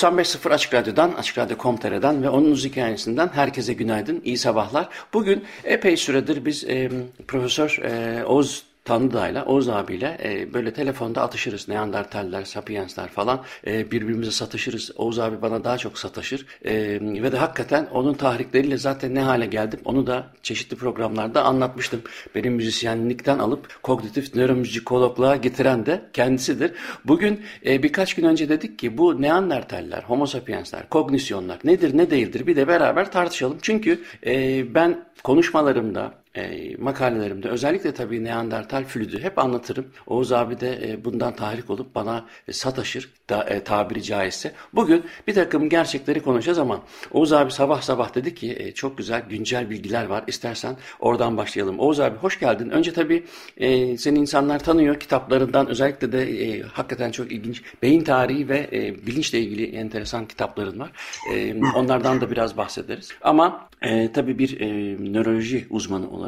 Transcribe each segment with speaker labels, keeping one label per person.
Speaker 1: ...95.0 Açık Radyo'dan, Açık Radyo.com.tr'den ve onun hikayesinden herkese günaydın, iyi sabahlar. Bugün epey süredir biz e, Profesör e, Oğuz Tanrıdağ'la, Oğuz abiyle e, böyle telefonda atışırız. Neandertaller, Sapiensler falan e, birbirimize satışırız. Oğuz abi bana daha çok sataşır. E, ve de hakikaten onun tahrikleriyle zaten ne hale geldim onu da çeşitli programlarda anlatmıştım. Benim müzisyenlikten alıp kognitif nöromüzikologluğa getiren de kendisidir. Bugün e, birkaç gün önce dedik ki bu Neandertaller, Homo sapiensler, kognisyonlar nedir ne değildir bir de beraber tartışalım. Çünkü e, ben konuşmalarımda e, makalelerimde özellikle tabii Neandertal flüdü hep anlatırım. Oğuz abi de e, bundan tahrik olup bana e, sataşır da, e, tabiri caizse. Bugün bir takım gerçekleri konuşacağız ama Oğuz abi sabah sabah dedi ki e, çok güzel güncel bilgiler var. İstersen oradan başlayalım. Oğuz abi hoş geldin. Önce tabii e, seni insanlar tanıyor kitaplarından özellikle de e, hakikaten çok ilginç beyin tarihi ve e, bilinçle ilgili enteresan kitapların var. E, onlardan da biraz bahsederiz. Ama e, tabii bir e, nöroloji uzmanı olarak,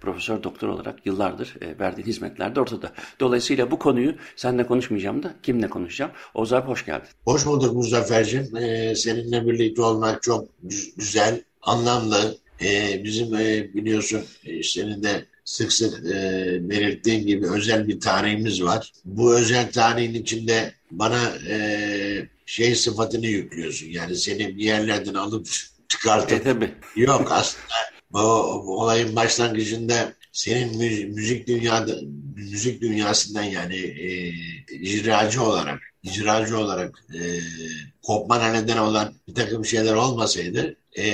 Speaker 1: profesör doktor olarak yıllardır e, verdiğin hizmetler de ortada. Dolayısıyla bu konuyu seninle konuşmayacağım da kimle konuşacağım? Abi hoş geldin.
Speaker 2: Hoş bulduk Muzaffer'cim. Ee, seninle birlikte olmak çok güzel, anlamlı. Ee, bizim e, biliyorsun e, senin de sık sık e, belirttiğin gibi özel bir tarihimiz var. Bu özel tarihin içinde bana e, şey sıfatını yüklüyorsun. Yani seni bir yerlerden alıp çıkartıp.
Speaker 1: E, tabii.
Speaker 2: Yok aslında bu olayın başlangıcında senin müzik dünyada müzik dünyasından yani e, icracı olarak icracı olarak e, kopmana neden olan bir takım şeyler olmasaydı e,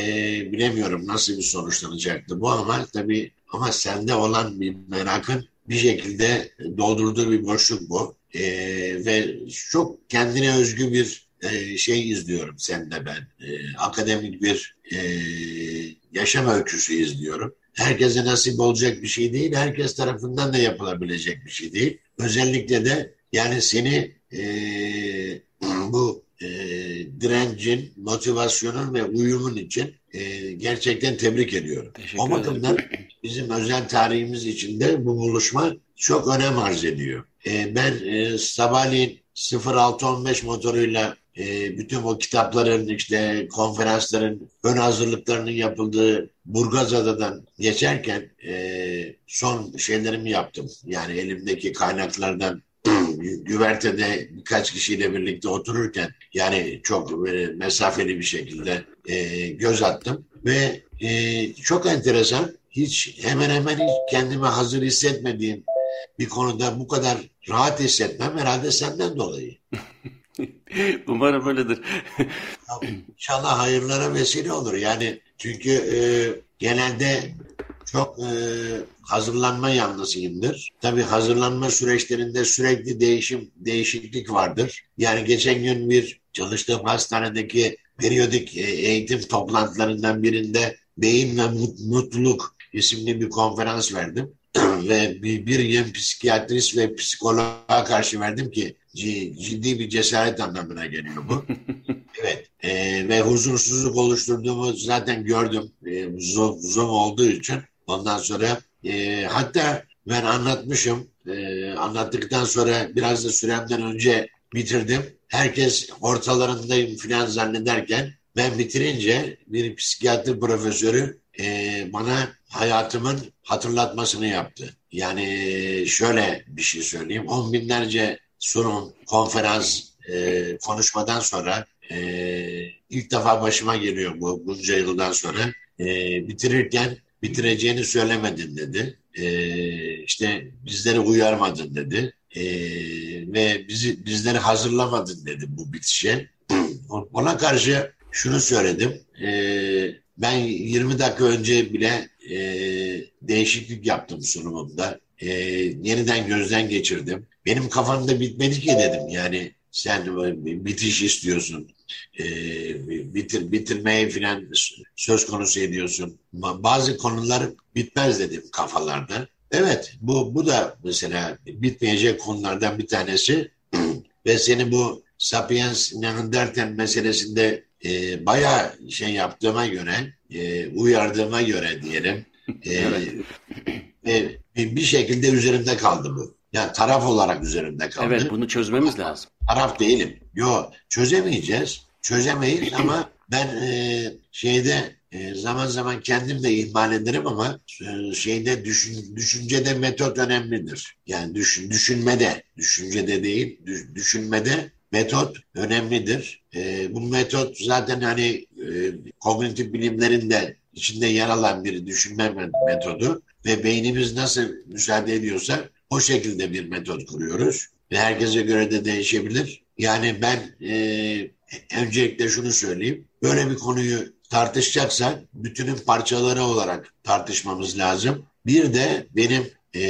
Speaker 2: bilemiyorum nasıl bir sonuçlanacaktı bu ama tabii ama sende olan bir merakın bir şekilde doldurduğu bir boşluk bu. E, ve çok kendine özgü bir e, şey izliyorum sende ben. E, akademik bir e, yaşam öyküsü izliyorum. Herkese nasip olacak bir şey değil, herkes tarafından da yapılabilecek bir şey değil. Özellikle de yani seni e, bu e, direncin, motivasyonun ve uyumun için e, gerçekten tebrik ediyorum. Teşekkür o bakımdan bizim özel tarihimiz içinde bu buluşma çok önem arz ediyor. E, ben e, sabahleyin 0615 motoruyla e, bütün o kitapların işte konferansların ön hazırlıklarının yapıldığı Burgazada'dan geçerken e, son şeylerimi yaptım. Yani elimdeki kaynaklardan güvertede birkaç kişiyle birlikte otururken yani çok böyle mesafeli bir şekilde e, göz attım ve e, çok enteresan hiç hemen hemen hiç kendimi hazır hissetmediğim bir konuda bu kadar rahat hissetmem herhalde senden dolayı.
Speaker 1: Umarım öyledir.
Speaker 2: İnşallah hayırlara vesile olur. Yani çünkü e, genelde çok e, hazırlanma yanlısıyımdır. Tabii hazırlanma süreçlerinde sürekli değişim, değişiklik vardır. Yani geçen gün bir çalıştığım hastanedeki periyodik e, eğitim toplantılarından birinde Beyin ve Mutluluk isimli bir konferans verdim. ve bir, bir yem psikiyatrist ve psikoloğa karşı verdim ki ciddi bir cesaret anlamına geliyor bu. evet. E, ve huzursuzluk oluşturduğumu zaten gördüm. E, zoom, zoom olduğu için. Ondan sonra e, hatta ben anlatmışım. E, anlattıktan sonra biraz da süremden önce bitirdim. Herkes ortalarındayım falan zannederken ben bitirince bir psikiyatri profesörü e, bana hayatımın hatırlatmasını yaptı. Yani şöyle bir şey söyleyeyim. On binlerce sunum, konferans, e, konuşmadan sonra e, ilk defa başıma geliyor bu bunca yıldan sonra. E, bitirirken bitireceğini söylemedin dedi. E, işte bizleri uyarmadın dedi. E, ve bizi bizleri hazırlamadın dedi bu bitişe. Ona karşı şunu söyledim. E, ben 20 dakika önce bile e, değişiklik yaptım sunumumda. E, yeniden gözden geçirdim. Benim kafamda bitmedi ki dedim. Yani sen bitiş istiyorsun. E, bitir, bitirmeyi falan söz konusu ediyorsun. Bazı konular bitmez dedim kafalarda. Evet bu, bu da mesela bitmeyecek konulardan bir tanesi. Ve seni bu Sapiens Neanderthal meselesinde e, bayağı şey yaptığıma göre, e, uyardığıma göre diyelim. E, evet. e, bir şekilde üzerimde kaldı bu. Yani taraf olarak üzerimde kaldı.
Speaker 1: Evet bunu çözmemiz lazım.
Speaker 2: Taraf değilim. Yok çözemeyeceğiz. Çözemeyiz ama ben e, şeyde e, zaman zaman kendim de ihmal ederim ama e, şeyde düşün, düşüncede metot önemlidir. Yani düşün, düşünmede, düşüncede değil, düşünmede metot önemlidir. E, bu metot zaten hani e, kognitif bilimlerin de içinde yer alan bir düşünme metodu ve beynimiz nasıl müsaade ediyorsa o şekilde bir metot kuruyoruz. Ve herkese göre de değişebilir. Yani ben e, öncelikle şunu söyleyeyim. Böyle bir konuyu tartışacaksak bütünün parçaları olarak tartışmamız lazım. Bir de benim e,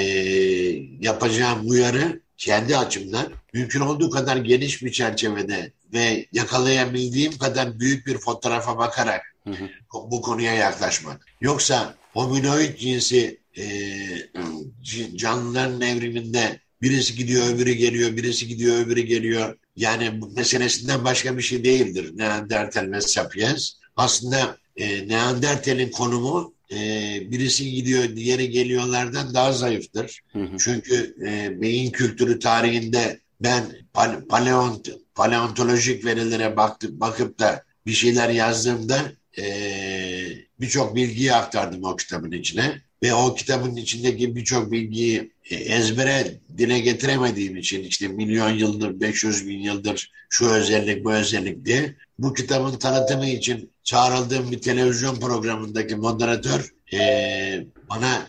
Speaker 2: yapacağım uyarı kendi açımdan mümkün olduğu kadar geniş bir çerçevede ve yakalayabildiğim kadar büyük bir fotoğrafa bakarak hı hı. bu konuya yaklaşmak. Yoksa hominoid cinsi e, canlıların evriminde birisi gidiyor öbürü geliyor, birisi gidiyor öbürü geliyor. Yani bu meselesinden başka bir şey değildir Neandertal ve Sapiens. Aslında e, Neandertal'in konumu e, birisi gidiyor diğeri geliyorlardan daha zayıftır. Hı hı. Çünkü e, beyin kültürü tarihinde ben paleont, paleontolojik verilere baktı, bakıp da bir şeyler yazdığımda e, birçok bilgiyi aktardım o kitabın içine. Ve o kitabın içindeki birçok bilgiyi e, ezbere dile getiremediğim için işte milyon yıldır, 500 bin yıldır şu özellik bu özellik diye bu kitabın tanıtımı için çağrıldığım bir televizyon programındaki moderatör e, bana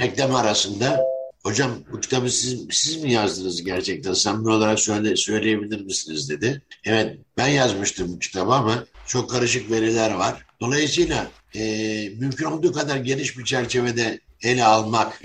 Speaker 2: reklam arasında hocam bu kitabı siz, siz mi yazdınız gerçekten samimi olarak söyle, söyleyebilir misiniz dedi. Evet ben yazmıştım bu kitabı ama çok karışık veriler var. Dolayısıyla e, mümkün olduğu kadar geniş bir çerçevede ele almak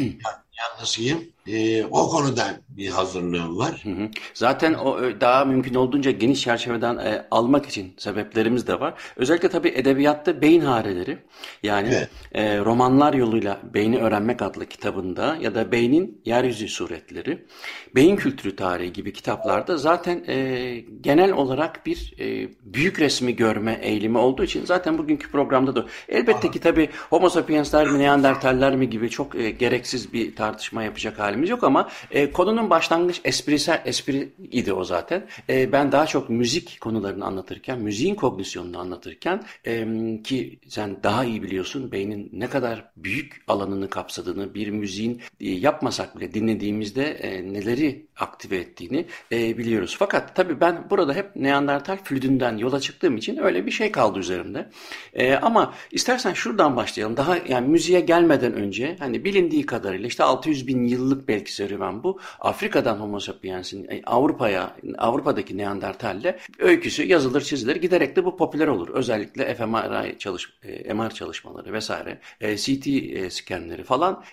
Speaker 2: yanlısıyım. E, o konuda bir hazırlığım var. Hı hı.
Speaker 1: Zaten o e, daha mümkün olduğunca geniş çerçeveden e, almak için sebeplerimiz de var. Özellikle tabii edebiyatta beyin hareleri yani evet. e, romanlar yoluyla beyni öğrenmek adlı kitabında ya da beynin yeryüzü suretleri, beyin kültürü tarihi gibi kitaplarda zaten e, genel olarak bir e, büyük resmi görme eğilimi olduğu için zaten bugünkü programda da elbette Aha. ki tabii homo sapiensler mi neandertaller mi gibi çok e, gereksiz bir tartışma yapacak halimiz yok ama e, konunun başlangıç esprisel espri idi o zaten. E, ben daha çok müzik konularını anlatırken, müziğin kognisyonunu anlatırken e, ki sen daha iyi biliyorsun beynin ne kadar büyük alanını kapsadığını, bir müziğin e, yapmasak bile dinlediğimizde e, neleri aktive ettiğini e, biliyoruz. Fakat tabii ben burada hep Neandertal flütünden yola çıktığım için öyle bir şey kaldı üzerimde. E, ama istersen şuradan başlayalım. Daha yani müziğe gelmeden önce hani bilindiği kadarıyla işte 600 bin yıllık belki serüven bu. Afrika'dan Homo sapiens'in e, Avrupa'ya Avrupa'daki Neandertal'le öyküsü yazılır çizilir. Giderek de bu popüler olur. Özellikle fMRI çalış, e, MR çalışmaları vesaire, e, CT skenleri falan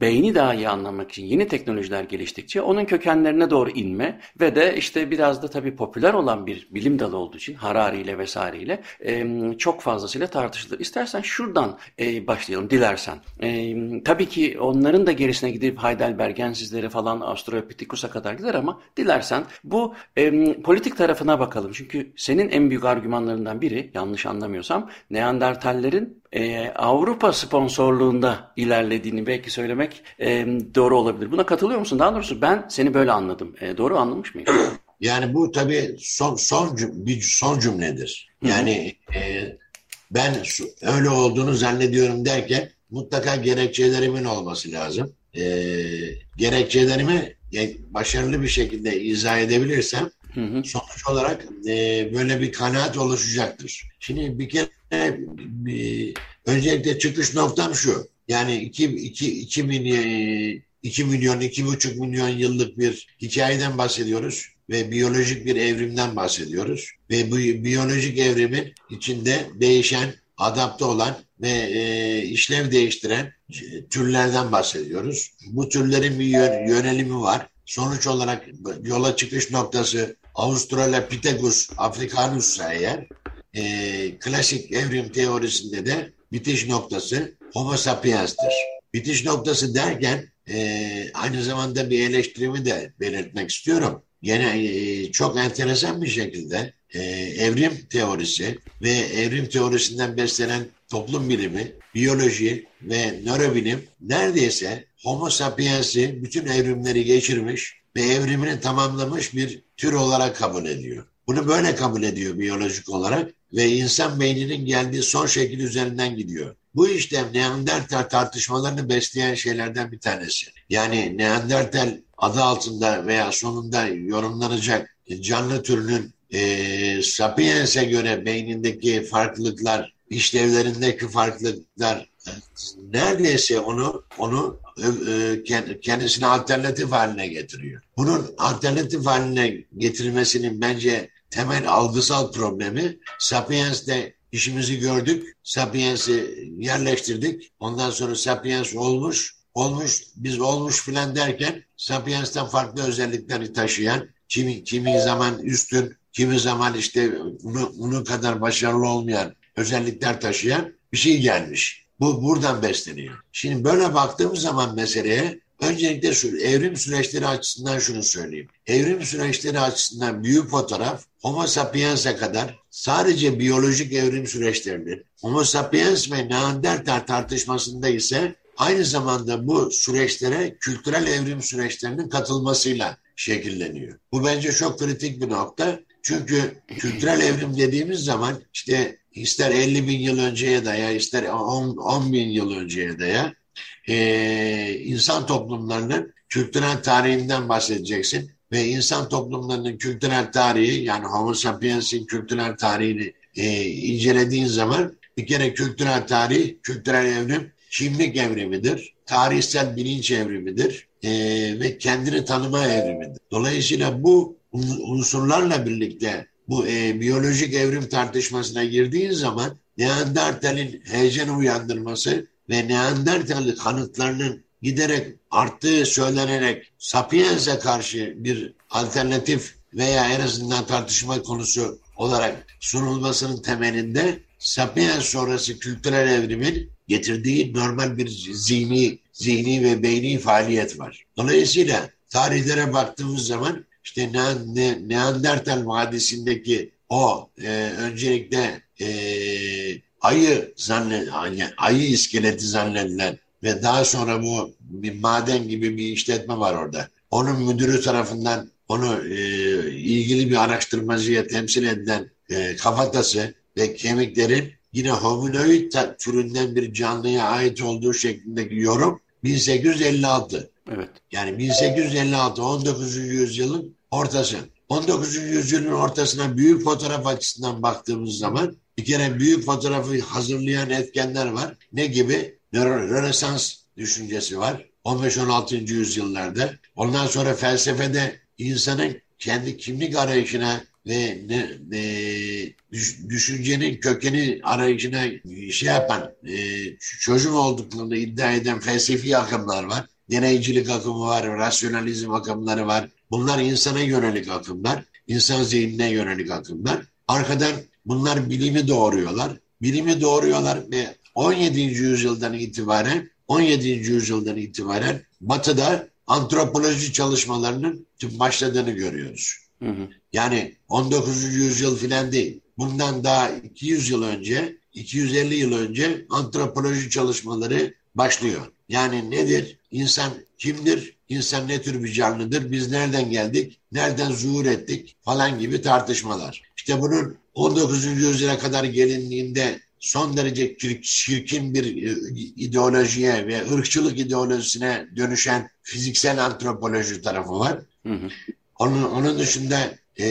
Speaker 1: beyni daha iyi anlamak için yeni teknolojiler geliştikçe onun kökenlerine doğru inme ve de işte biraz da tabii popüler olan bir bilim dalı olduğu için Harari ile vesaireyle çok fazlasıyla tartışılır. İstersen şuradan başlayalım dilersen. Tabii ki onların da gerisine gidip Heidelbergensizlere falan Australopithecus'a kadar gider ama dilersen bu e, politik tarafına bakalım. Çünkü senin en büyük argümanlarından biri yanlış anlamıyorsam Neandertallerin e, Avrupa sponsorluğunda ilerlediğini belki söylemek e, doğru olabilir. Buna katılıyor musun? Daha doğrusu ben seni böyle anladım. E, doğru anlamış mıyım?
Speaker 2: Yani bu tabii son son bir son cümledir. Yani e, ben öyle olduğunu zannediyorum derken mutlaka gerekçelerimin olması lazım. E, gerekçelerimi başarılı bir şekilde izah edebilirsem hı hı. sonuç olarak e, böyle bir kanaat oluşacaktır. Şimdi bir kere bir, öncelikle çıkış noktam şu. Yani 2, 2, 2 milyon, 2 milyon, 2,5 milyon yıllık bir hikayeden bahsediyoruz ve biyolojik bir evrimden bahsediyoruz. Ve bu biyolojik evrimin içinde değişen adapte olan ve e, işlev değiştiren türlerden bahsediyoruz. Bu türlerin bir yönelimi var. Sonuç olarak yola çıkış noktası Australopithecus africanus eğer e, klasik evrim teorisinde de bitiş noktası Homo sapiens'tir. Bitiş noktası derken e, aynı zamanda bir eleştirimi de belirtmek istiyorum. Yine e, çok enteresan bir şekilde e, evrim teorisi ve evrim teorisinden beslenen toplum bilimi, biyoloji ve nörobilim neredeyse Homo sapiens'i bütün evrimleri geçirmiş ve evrimini tamamlamış bir tür olarak kabul ediyor. Bunu böyle kabul ediyor biyolojik olarak ve insan beyninin geldiği son şekil üzerinden gidiyor. Bu işlem Neandertal tartışmalarını besleyen şeylerden bir tanesi. Yani Neandertal adı altında veya sonunda yorumlanacak canlı türünün e, Sapiens'e göre beynindeki farklılıklar, işlevlerindeki farklılıklar neredeyse onu onu e, kendisine alternatif haline getiriyor. Bunun alternatif haline getirilmesinin bence temel algısal problemi Sapiens'te işimizi gördük. Sapiens'i yerleştirdik. Ondan sonra Sapiens olmuş. Olmuş, biz olmuş filan derken Sapiens'ten farklı özellikleri taşıyan, kimi, kimi zaman üstün, kimi zaman işte bunu, bunu kadar başarılı olmayan özellikler taşıyan bir şey gelmiş. Bu buradan besleniyor. Şimdi böyle baktığımız zaman meseleye öncelikle şu evrim süreçleri açısından şunu söyleyeyim. Evrim süreçleri açısından büyük fotoğraf Homo sapiens'e kadar sadece biyolojik evrim süreçlerinin Homo sapiens ve Neandertal tartışmasında ise aynı zamanda bu süreçlere kültürel evrim süreçlerinin katılmasıyla şekilleniyor. Bu bence çok kritik bir nokta. Çünkü kültürel evrim dediğimiz zaman işte ister 50 bin yıl önceye daya ister 10, 10 bin yıl önceye daya e, insan toplumlarının kültürel tarihinden bahsedeceksin ve insan toplumlarının kültürel tarihi yani Homo sapiens'in kültürel tarihini e, incelediğin zaman bir kere kültürel tarih, kültürel evrim kimlik evrimidir, tarihsel bilinç evrimidir e, ve kendini tanıma evrimidir. Dolayısıyla bu unsurlarla birlikte bu e, biyolojik evrim tartışmasına girdiğin zaman Neandertal'in heyecan uyandırması ve Neandertal kanıtlarının giderek arttığı söylenerek Sapiens'e karşı bir alternatif veya en azından tartışma konusu olarak sunulmasının temelinde Sapiens sonrası kültürel evrimin getirdiği normal bir zihni, zihni ve beyni faaliyet var. Dolayısıyla tarihlere baktığımız zaman işte ne, ne, Neandertal Vadisi'ndeki o e, öncelikle e, ayı zannet, ayı iskeleti zannedilen ve daha sonra bu bir maden gibi bir işletme var orada. Onun müdürü tarafından onu e, ilgili bir araştırmacıya temsil edilen e, kafatası ve kemiklerin yine hominoid türünden bir canlıya ait olduğu şeklindeki yorum 1856.
Speaker 1: Evet.
Speaker 2: Yani 1856 19. yüzyılın ortası. 19. yüzyılın ortasına büyük fotoğraf açısından baktığımız zaman bir kere büyük fotoğrafı hazırlayan etkenler var. Ne gibi? Rönesans düşüncesi var. 15-16. yüzyıllarda. Ondan sonra felsefede insanın kendi kimlik arayışına ve ne, ne, düşüncenin kökeni arayışına şey yapan, e, çözüm olduklarını iddia eden felsefi akımlar var. Deneycilik akımı var, rasyonalizm akımları var. Bunlar insana yönelik akımlar, insan zihnine yönelik akımlar. Arkadan bunlar bilimi doğuruyorlar. Bilimi doğuruyorlar ve 17. yüzyıldan itibaren 17. yüzyıldan itibaren Batı'da antropoloji çalışmalarının başladığını görüyoruz. Hı hı. Yani 19. yüzyıl filan değil. Bundan daha 200 yıl önce, 250 yıl önce antropoloji çalışmaları başlıyor. Yani nedir? İnsan kimdir? İnsan ne tür bir canlıdır? Biz nereden geldik? Nereden zuhur ettik? Falan gibi tartışmalar. İşte bunun 19. yüzyıla kadar gelindiğinde son derece çirkin bir e, ideolojiye ve ırkçılık ideolojisine dönüşen fiziksel antropoloji tarafı var. Hı hı. Onun, onun dışında e,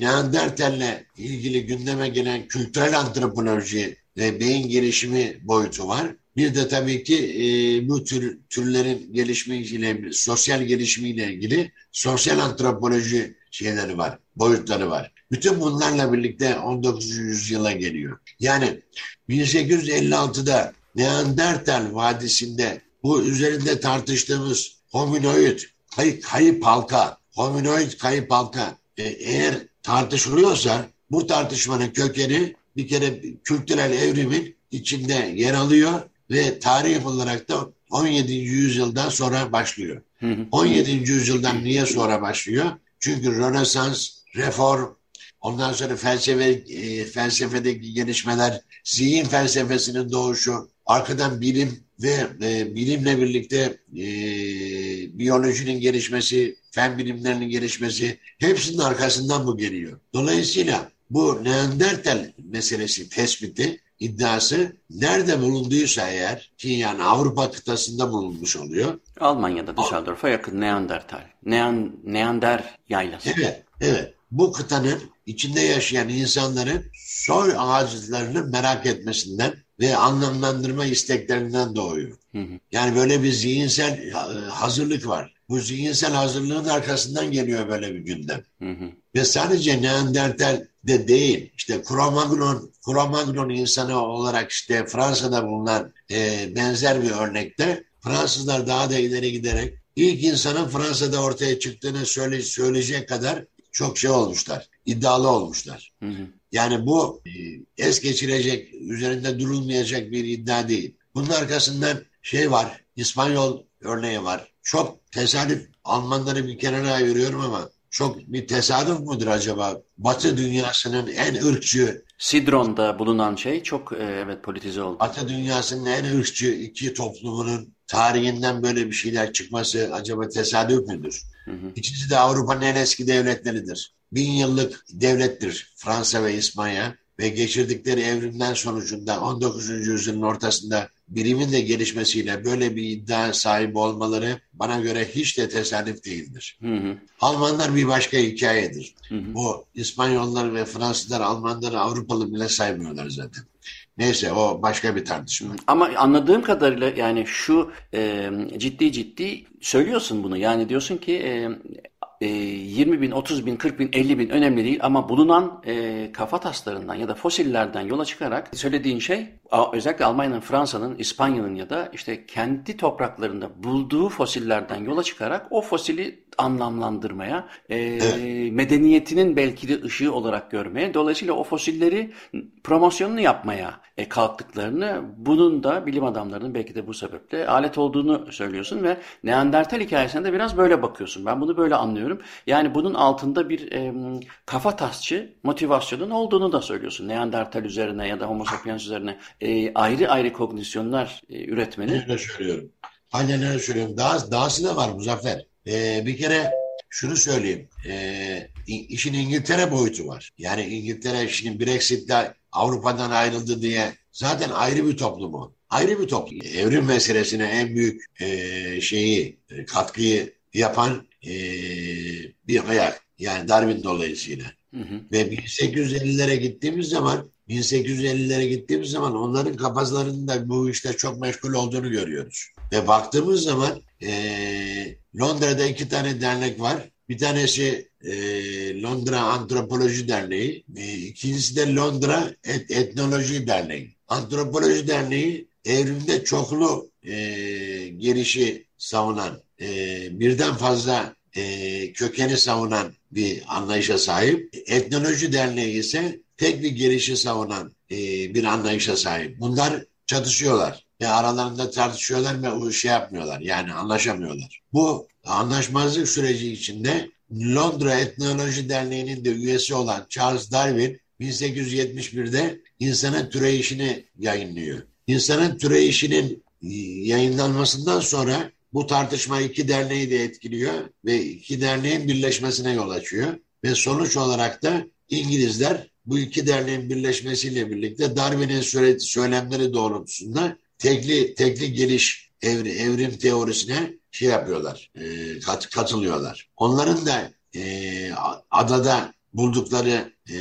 Speaker 2: Neandertal'le ilgili gündeme gelen kültürel antropoloji ve beyin gelişimi boyutu var. Bir de tabii ki e, bu tür türlerin gelişimiyle, sosyal gelişimiyle ilgili sosyal antropoloji şeyleri var. boyutları var. Bütün bunlarla birlikte 19. yüzyıla geliyor. Yani 1856'da Neandertal Vadisi'nde bu üzerinde tartıştığımız hominoid, kayıp, kayıp halka, hominoid kayıp halka e, eğer tartışılıyorsa bu tartışmanın kökeni bir kere kültürel evrimin içinde yer alıyor ve tarih olarak da 17. yüzyıldan sonra başlıyor. Hı hı. 17. yüzyıldan niye sonra başlıyor? Çünkü Rönesans, reform, ondan sonra felsefe, e, felsefedeki gelişmeler, zihin felsefesinin doğuşu, arkadan bilim ve e, bilimle birlikte e, biyolojinin gelişmesi, fen bilimlerinin gelişmesi hepsinin arkasından bu geliyor. Dolayısıyla bu Neandertal meselesi tespiti iddiası nerede bulunduysa eğer ki yani Avrupa kıtasında bulunmuş oluyor.
Speaker 1: Almanya'da Düsseldorf'a yakın Neandertal. Nean, Neander yaylası.
Speaker 2: Evet, evet. Bu kıtanın içinde yaşayan insanların soy ağaçlarını merak etmesinden ve anlamlandırma isteklerinden doğuyor. Hı hı. Yani böyle bir zihinsel e, hazırlık var. Bu zihinsel hazırlığın arkasından geliyor böyle bir gündem. Hı hı. Ve sadece Neandertal de değil. İşte Cro-Magnon, Cro-Magnon insanı olarak işte Fransa'da bulunan e, benzer bir örnekte Fransızlar daha da ileri giderek ilk insanın Fransa'da ortaya çıktığını söyle, söyleyecek kadar çok şey olmuşlar. iddialı olmuşlar. Hı hı. Yani bu e, es geçirecek, üzerinde durulmayacak bir iddia değil. Bunun arkasından şey var, İspanyol örneği var. Çok tesadüf Almanları bir kenara ayırıyorum ama çok bir tesadüf mudur acaba? Batı dünyasının en ırkçı
Speaker 1: Sidron'da bulunan şey çok e, evet politize oldu.
Speaker 2: Batı dünyasının en ırkçı iki toplumunun tarihinden böyle bir şeyler çıkması acaba tesadüf müdür? Hı hı. İkisi de Avrupa'nın en eski devletleridir. Bin yıllık devlettir Fransa ve İspanya ve geçirdikleri evrimden sonucunda 19. yüzyılın ortasında bilimin de gelişmesiyle böyle bir iddia sahibi olmaları bana göre hiç de tesadüf değildir. Hı hı. Almanlar bir başka hikayedir. Hı hı. Bu İspanyollar ve Fransızlar Almanları Avrupalı bile saymıyorlar zaten. Neyse o başka bir tartışma.
Speaker 1: Ama anladığım kadarıyla yani şu e, ciddi ciddi söylüyorsun bunu. Yani diyorsun ki e, 20 e, bin, 30 bin, 40 bin, 50 bin önemli değil ama bulunan e, kafa taslarından ya da fosillerden yola çıkarak söylediğin şey özellikle Almanya'nın, Fransa'nın, İspanya'nın ya da işte kendi topraklarında bulduğu fosillerden yola çıkarak o fosili anlamlandırmaya, e, medeniyetinin belki de ışığı olarak görmeye, dolayısıyla o fosilleri promosyonunu yapmaya e, kalktıklarını, bunun da bilim adamlarının belki de bu sebeple alet olduğunu söylüyorsun ve Neandertal hikayesine de biraz böyle bakıyorsun. Ben bunu böyle anlıyorum. Yani bunun altında bir e, kafa tasçı motivasyonun olduğunu da söylüyorsun. Neandertal üzerine ya da Homo sapiens üzerine e, ayrı ayrı kognisyonlar e, üretmenin.
Speaker 2: Öyle söylüyorum. Aynen öyle söylüyorum. Daha, dahası da var Muzaffer. Ee, bir kere şunu söyleyeyim. Ee, işin İngiltere boyutu var. Yani İngiltere şimdi Brexit'te Avrupa'dan ayrıldı diye zaten ayrı bir toplumu. Ayrı bir toplum. Evrim meselesine en büyük e, şeyi, e, katkıyı yapan e, bir ayak. Yani Darwin dolayısıyla. Hı hı. Ve 1850'lere gittiğimiz zaman 1850'lere gittiğimiz zaman onların kafalarında bu işte çok meşgul olduğunu görüyoruz. Ve baktığımız zaman e, Londra'da iki tane dernek var. Bir tanesi e, Londra Antropoloji Derneği, e, ikincisi de Londra Et Etnoloji Derneği. Antropoloji Derneği evrimde çoklu e, gelişi savunan, e, birden fazla e, kökeni savunan bir anlayışa sahip. Etnoloji Derneği ise tek bir gelişi savunan e, bir anlayışa sahip. Bunlar çatışıyorlar ve aralarında tartışıyorlar ve o şey yapmıyorlar yani anlaşamıyorlar. Bu anlaşmazlık süreci içinde Londra Etnoloji Derneği'nin de üyesi olan Charles Darwin 1871'de insanın türeyişini yayınlıyor. İnsanın türeyişinin yayınlanmasından sonra bu tartışma iki derneği de etkiliyor ve iki derneğin birleşmesine yol açıyor. Ve sonuç olarak da İngilizler bu iki derneğin birleşmesiyle birlikte Darwin'in söylemleri doğrultusunda tekli tekli geliş evri, evrim teorisine şey yapıyorlar, e, kat, katılıyorlar. Onların da e, adada buldukları e,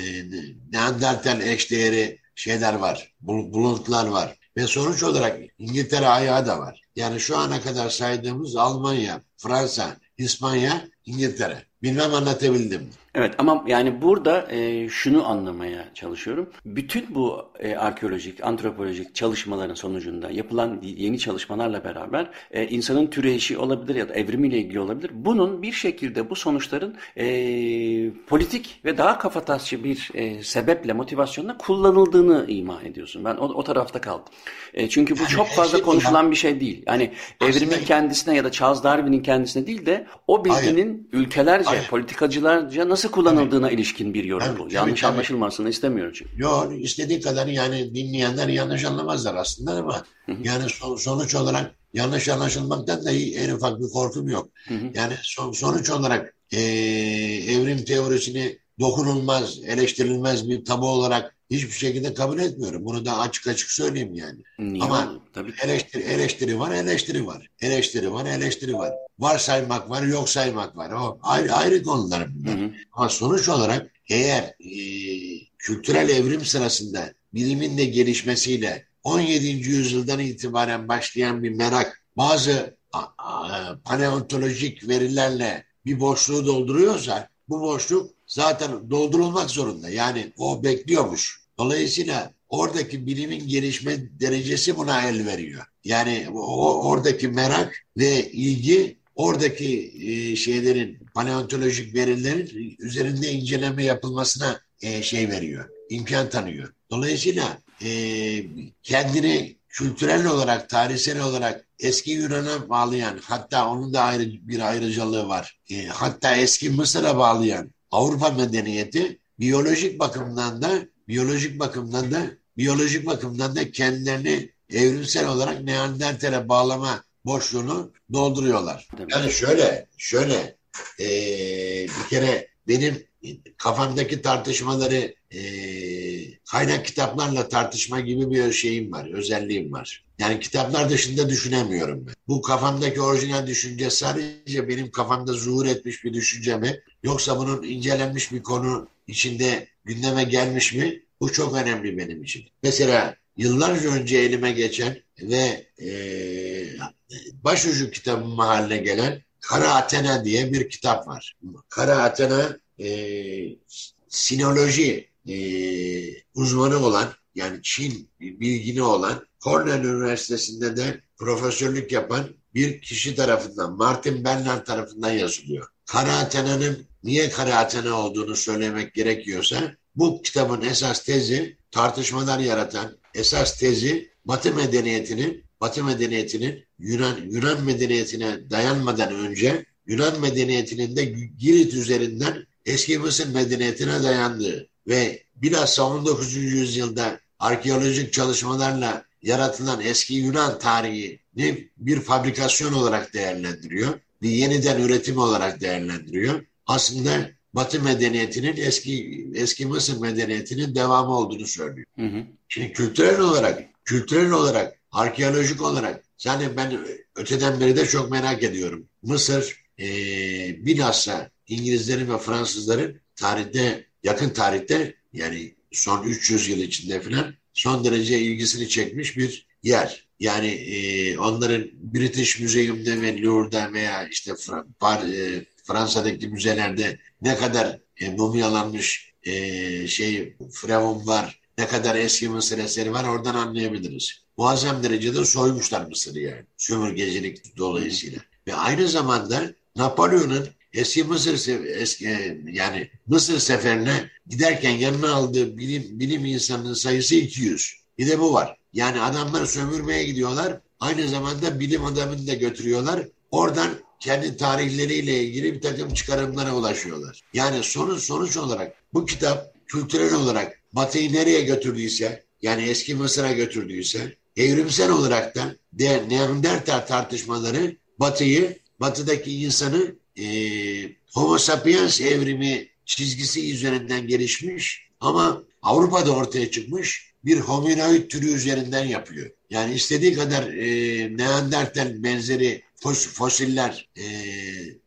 Speaker 2: Neandertal eşdeğeri şeyler var, buluntular var. Ve sonuç olarak İngiltere ayağı da var. Yani şu ana kadar saydığımız Almanya, Fransa, İspanya İngiltere. Bilmem anlatabildim mi?
Speaker 1: Evet ama yani burada e, şunu anlamaya çalışıyorum. Bütün bu e, arkeolojik, antropolojik çalışmaların sonucunda yapılan yeni çalışmalarla beraber e, insanın türeşi olabilir ya da evrimiyle ilgili olabilir. Bunun bir şekilde bu sonuçların e, politik ve daha kafatasçı bir e, sebeple, motivasyonla kullanıldığını ima ediyorsun. Ben o, o tarafta kaldım. E, çünkü bu yani çok fazla şey konuşulan bir şey değil. Yani evrimin kendisine ya da Charles Darwin'in kendisine değil de o bilginin Hayır. ülkelerce, Hayır. politikacılarca nasıl kullanıldığına evet. ilişkin bir yorum bu. Yanlış tabii, anlaşılmasını istemiyorum çünkü.
Speaker 2: Yok istediği kadar yani dinleyenler yanlış anlamazlar aslında ama yani son, sonuç olarak yanlış anlaşılmaktan da en ufak bir korkum yok. Hı hı. Yani son, sonuç olarak e, evrim teorisini dokunulmaz, eleştirilmez bir tabu olarak hiçbir şekilde kabul etmiyorum. Bunu da açık açık söyleyeyim yani. Niye Ama Tabii. Eleştiri, eleştiri var, eleştiri var. Eleştiri var, eleştiri var. Var saymak var, yok saymak var. O ayrı, ayrı konular bunlar. Hı hı. Ama sonuç olarak eğer e, kültürel evrim sırasında bilimin de gelişmesiyle 17. yüzyıldan itibaren başlayan bir merak bazı a, a, paleontolojik verilerle bir boşluğu dolduruyorsa bu boşluk zaten doldurulmak zorunda. Yani o bekliyormuş. Dolayısıyla oradaki bilimin gelişme derecesi buna el veriyor. Yani o, oradaki merak ve ilgi oradaki e, şeylerin paleontolojik verilerin üzerinde inceleme yapılmasına e, şey veriyor, imkan tanıyor. Dolayısıyla e, kendini kültürel olarak, tarihsel olarak eski Yunan'a bağlayan, hatta onun da ayrı bir ayrıcalığı var. E, hatta eski Mısır'a bağlayan Avrupa medeniyeti biyolojik bakımdan da biyolojik bakımdan da biyolojik bakımdan da kendilerini evrimsel olarak Neandertal'e bağlama boşluğunu dolduruyorlar. Yani şöyle, şöyle e, bir kere benim kafamdaki tartışmaları e, kaynak kitaplarla tartışma gibi bir şeyim var, özelliğim var. Yani kitaplar dışında düşünemiyorum ben. Bu kafamdaki orijinal düşünce sadece benim kafamda zuhur etmiş bir düşünce mi? Yoksa bunun incelenmiş bir konu içinde gündeme gelmiş mi? Bu çok önemli benim için. Mesela yıllarca önce elime geçen ve e, başucu kitabım haline gelen Kara Athena diye bir kitap var. Kara Athena e, sinoloji e, uzmanı olan yani Çin bilgini olan Cornell Üniversitesi'nde de profesörlük yapan bir kişi tarafından Martin Bernard tarafından yazılıyor. Kara Athena'nın niye Kara Athena olduğunu söylemek gerekiyorsa bu kitabın esas tezi tartışmalar yaratan esas tezi Batı medeniyetinin Batı medeniyetinin Yunan Yunan medeniyetine dayanmadan önce Yunan medeniyetinin de Girit üzerinden eski Mısır medeniyetine dayandığı ve bilhassa 19. yüzyılda arkeolojik çalışmalarla yaratılan eski Yunan tarihini bir fabrikasyon olarak değerlendiriyor. Bir yeniden üretim olarak değerlendiriyor. Aslında Batı medeniyetinin eski eski Mısır medeniyetinin devamı olduğunu söylüyor. Hı hı. Şimdi kültürel olarak, kültürel olarak, arkeolojik olarak yani ben öteden beri de çok merak ediyorum. Mısır e, bilhassa İngilizlerin ve Fransızların tarihte, yakın tarihte yani son 300 yıl içinde falan son derece ilgisini çekmiş bir yer. Yani e, onların British Museum'da ve Louvre'da veya işte Par, e, Fransa'daki müzelerde ne kadar e, mumyalanmış e, şey Firavun var, ne kadar eski Mısır eseri var oradan anlayabiliriz. Muazzam derecede soymuşlar Mısır'ı yani. Sömürgecilik dolayısıyla. Ve aynı zamanda Napolyon'un eski Mısır eski yani Mısır seferine giderken yanına aldığı bilim bilim insanının sayısı 200. Bir de bu var. Yani adamlar sömürmeye gidiyorlar. Aynı zamanda bilim adamını da götürüyorlar. Oradan kendi tarihleriyle ilgili bir takım çıkarımlara ulaşıyorlar. Yani sonuç sonuç olarak bu kitap kültürel olarak Batı'yı nereye götürdüyse yani eski Mısır'a götürdüyse evrimsel olarak da de Neandertal tartışmaları Batı'yı, Batı'daki insanı e, Homo sapiens evrimi çizgisi üzerinden gelişmiş ama Avrupa'da ortaya çıkmış bir hominoid türü üzerinden yapıyor. Yani istediği kadar e, Neandertal benzeri fos, fosiller e,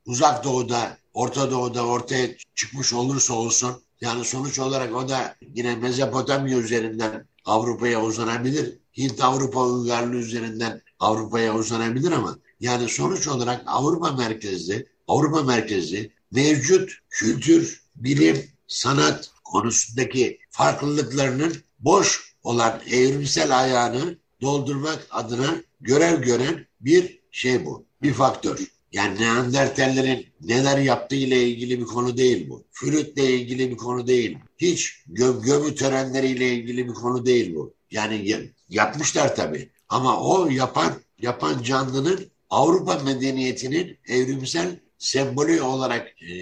Speaker 2: uzak doğuda, Orta Doğu'da ortaya çıkmış olursa olsun yani sonuç olarak o da yine Mezopotamya üzerinden Avrupa'ya uzanabilir. Hint Avrupa uygarlığı üzerinden Avrupa'ya uzanabilir ama Yani sonuç olarak Avrupa merkezli, Avrupa merkezli mevcut kültür, bilim, sanat konusundaki farklılıklarının boş olan evrimsel ayağını doldurmak adına görev gören bir şey bu. Bir faktör. Yani Neandertallerin neler yaptığı ile ilgili bir konu değil bu. Flütle ilgili bir konu değil. Hiç gö gömü törenleriyle ilgili bir konu değil bu. Yani yapmışlar tabii. Ama o yapan yapan canlının Avrupa medeniyetinin evrimsel sembolü olarak e,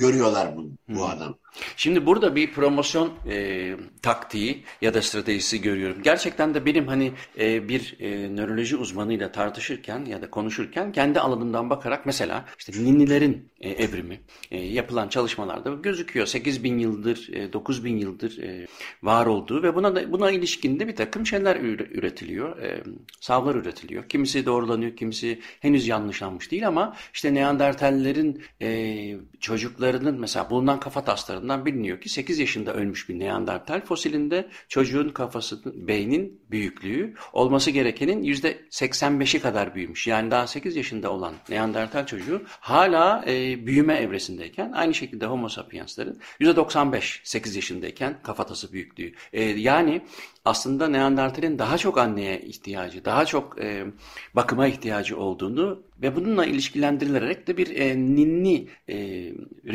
Speaker 2: görüyorlar bu, bu adam.
Speaker 1: Şimdi burada bir promosyon e, taktiği ya da stratejisi görüyorum. Gerçekten de benim hani e, bir e, nöroloji uzmanıyla tartışırken ya da konuşurken kendi alanımdan bakarak mesela işte ninnilerin e, evrimi e, yapılan çalışmalarda gözüküyor. 8 bin yıldır, e, 9 bin yıldır e, var olduğu ve buna da, buna ilişkin de bir takım şeyler üretiliyor. E, savlar üretiliyor. Kimisi doğrulanıyor, kimisi henüz yanlışlanmış değil ama işte Neandertallerin e, çocuklarının mesela bulunan kafa tasları araştırmalarından biliniyor ki 8 yaşında ölmüş bir Neandertal fosilinde çocuğun kafasının, beynin büyüklüğü olması gerekenin %85'i kadar büyümüş. Yani daha 8 yaşında olan Neandertal çocuğu hala e, büyüme evresindeyken aynı şekilde Homo sapienslerin %95 8 yaşındayken kafatası büyüklüğü. E, yani aslında Neandertal'in daha çok anneye ihtiyacı, daha çok e, bakıma ihtiyacı olduğunu ve bununla ilişkilendirilerek de bir e, ninni e,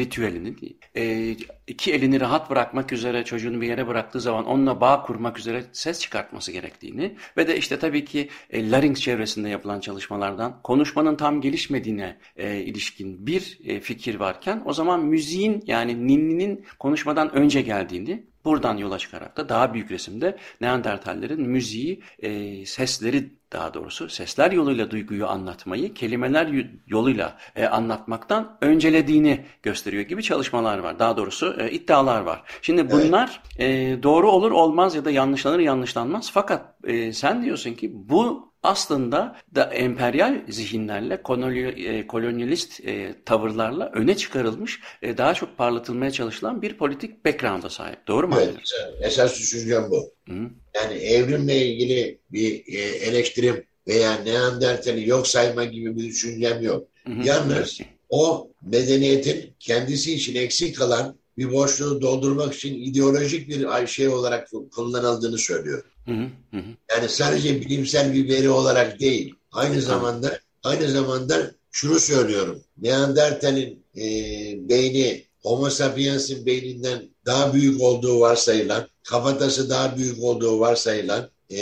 Speaker 1: ritüelini, e, iki elini rahat bırakmak üzere çocuğunu bir yere bıraktığı zaman onunla bağ kurmak üzere ses çıkartması gerektiğini ve de işte tabii ki e, larynx çevresinde yapılan çalışmalardan konuşmanın tam gelişmediğine e, ilişkin bir e, fikir varken o zaman müziğin yani ninninin konuşmadan önce geldiğini Buradan yola çıkarak da daha büyük resimde Neandertallerin müziği, e, sesleri daha doğrusu sesler yoluyla duyguyu anlatmayı kelimeler yoluyla e, anlatmaktan öncelediğini gösteriyor gibi çalışmalar var. Daha doğrusu e, iddialar var. Şimdi bunlar evet. e, doğru olur olmaz ya da yanlışlanır yanlışlanmaz. Fakat e, sen diyorsun ki bu aslında da emperyal zihinlerle e, kolonyalist e, tavırlarla öne çıkarılmış e, daha çok parlatılmaya çalışılan bir politik background'a sahip. Doğru mu?
Speaker 2: Evet. Esas düşüncem bu. Hı. Yani evrimle ilgili bir eleştirim veya Neandertal'i yok sayma gibi bir düşüncem yok. Hı hı. Yalnız o medeniyetin kendisi için eksik kalan bir boşluğu doldurmak için ideolojik bir şey olarak kullanıldığını söylüyor. Hı hı Yani sadece bilimsel bir veri olarak değil. Aynı zamanda aynı zamanda şunu söylüyorum. Neandertal'in e, beyni Homo sapiens'in beyninden daha büyük olduğu varsayılan, kafatası daha büyük olduğu varsayılan e,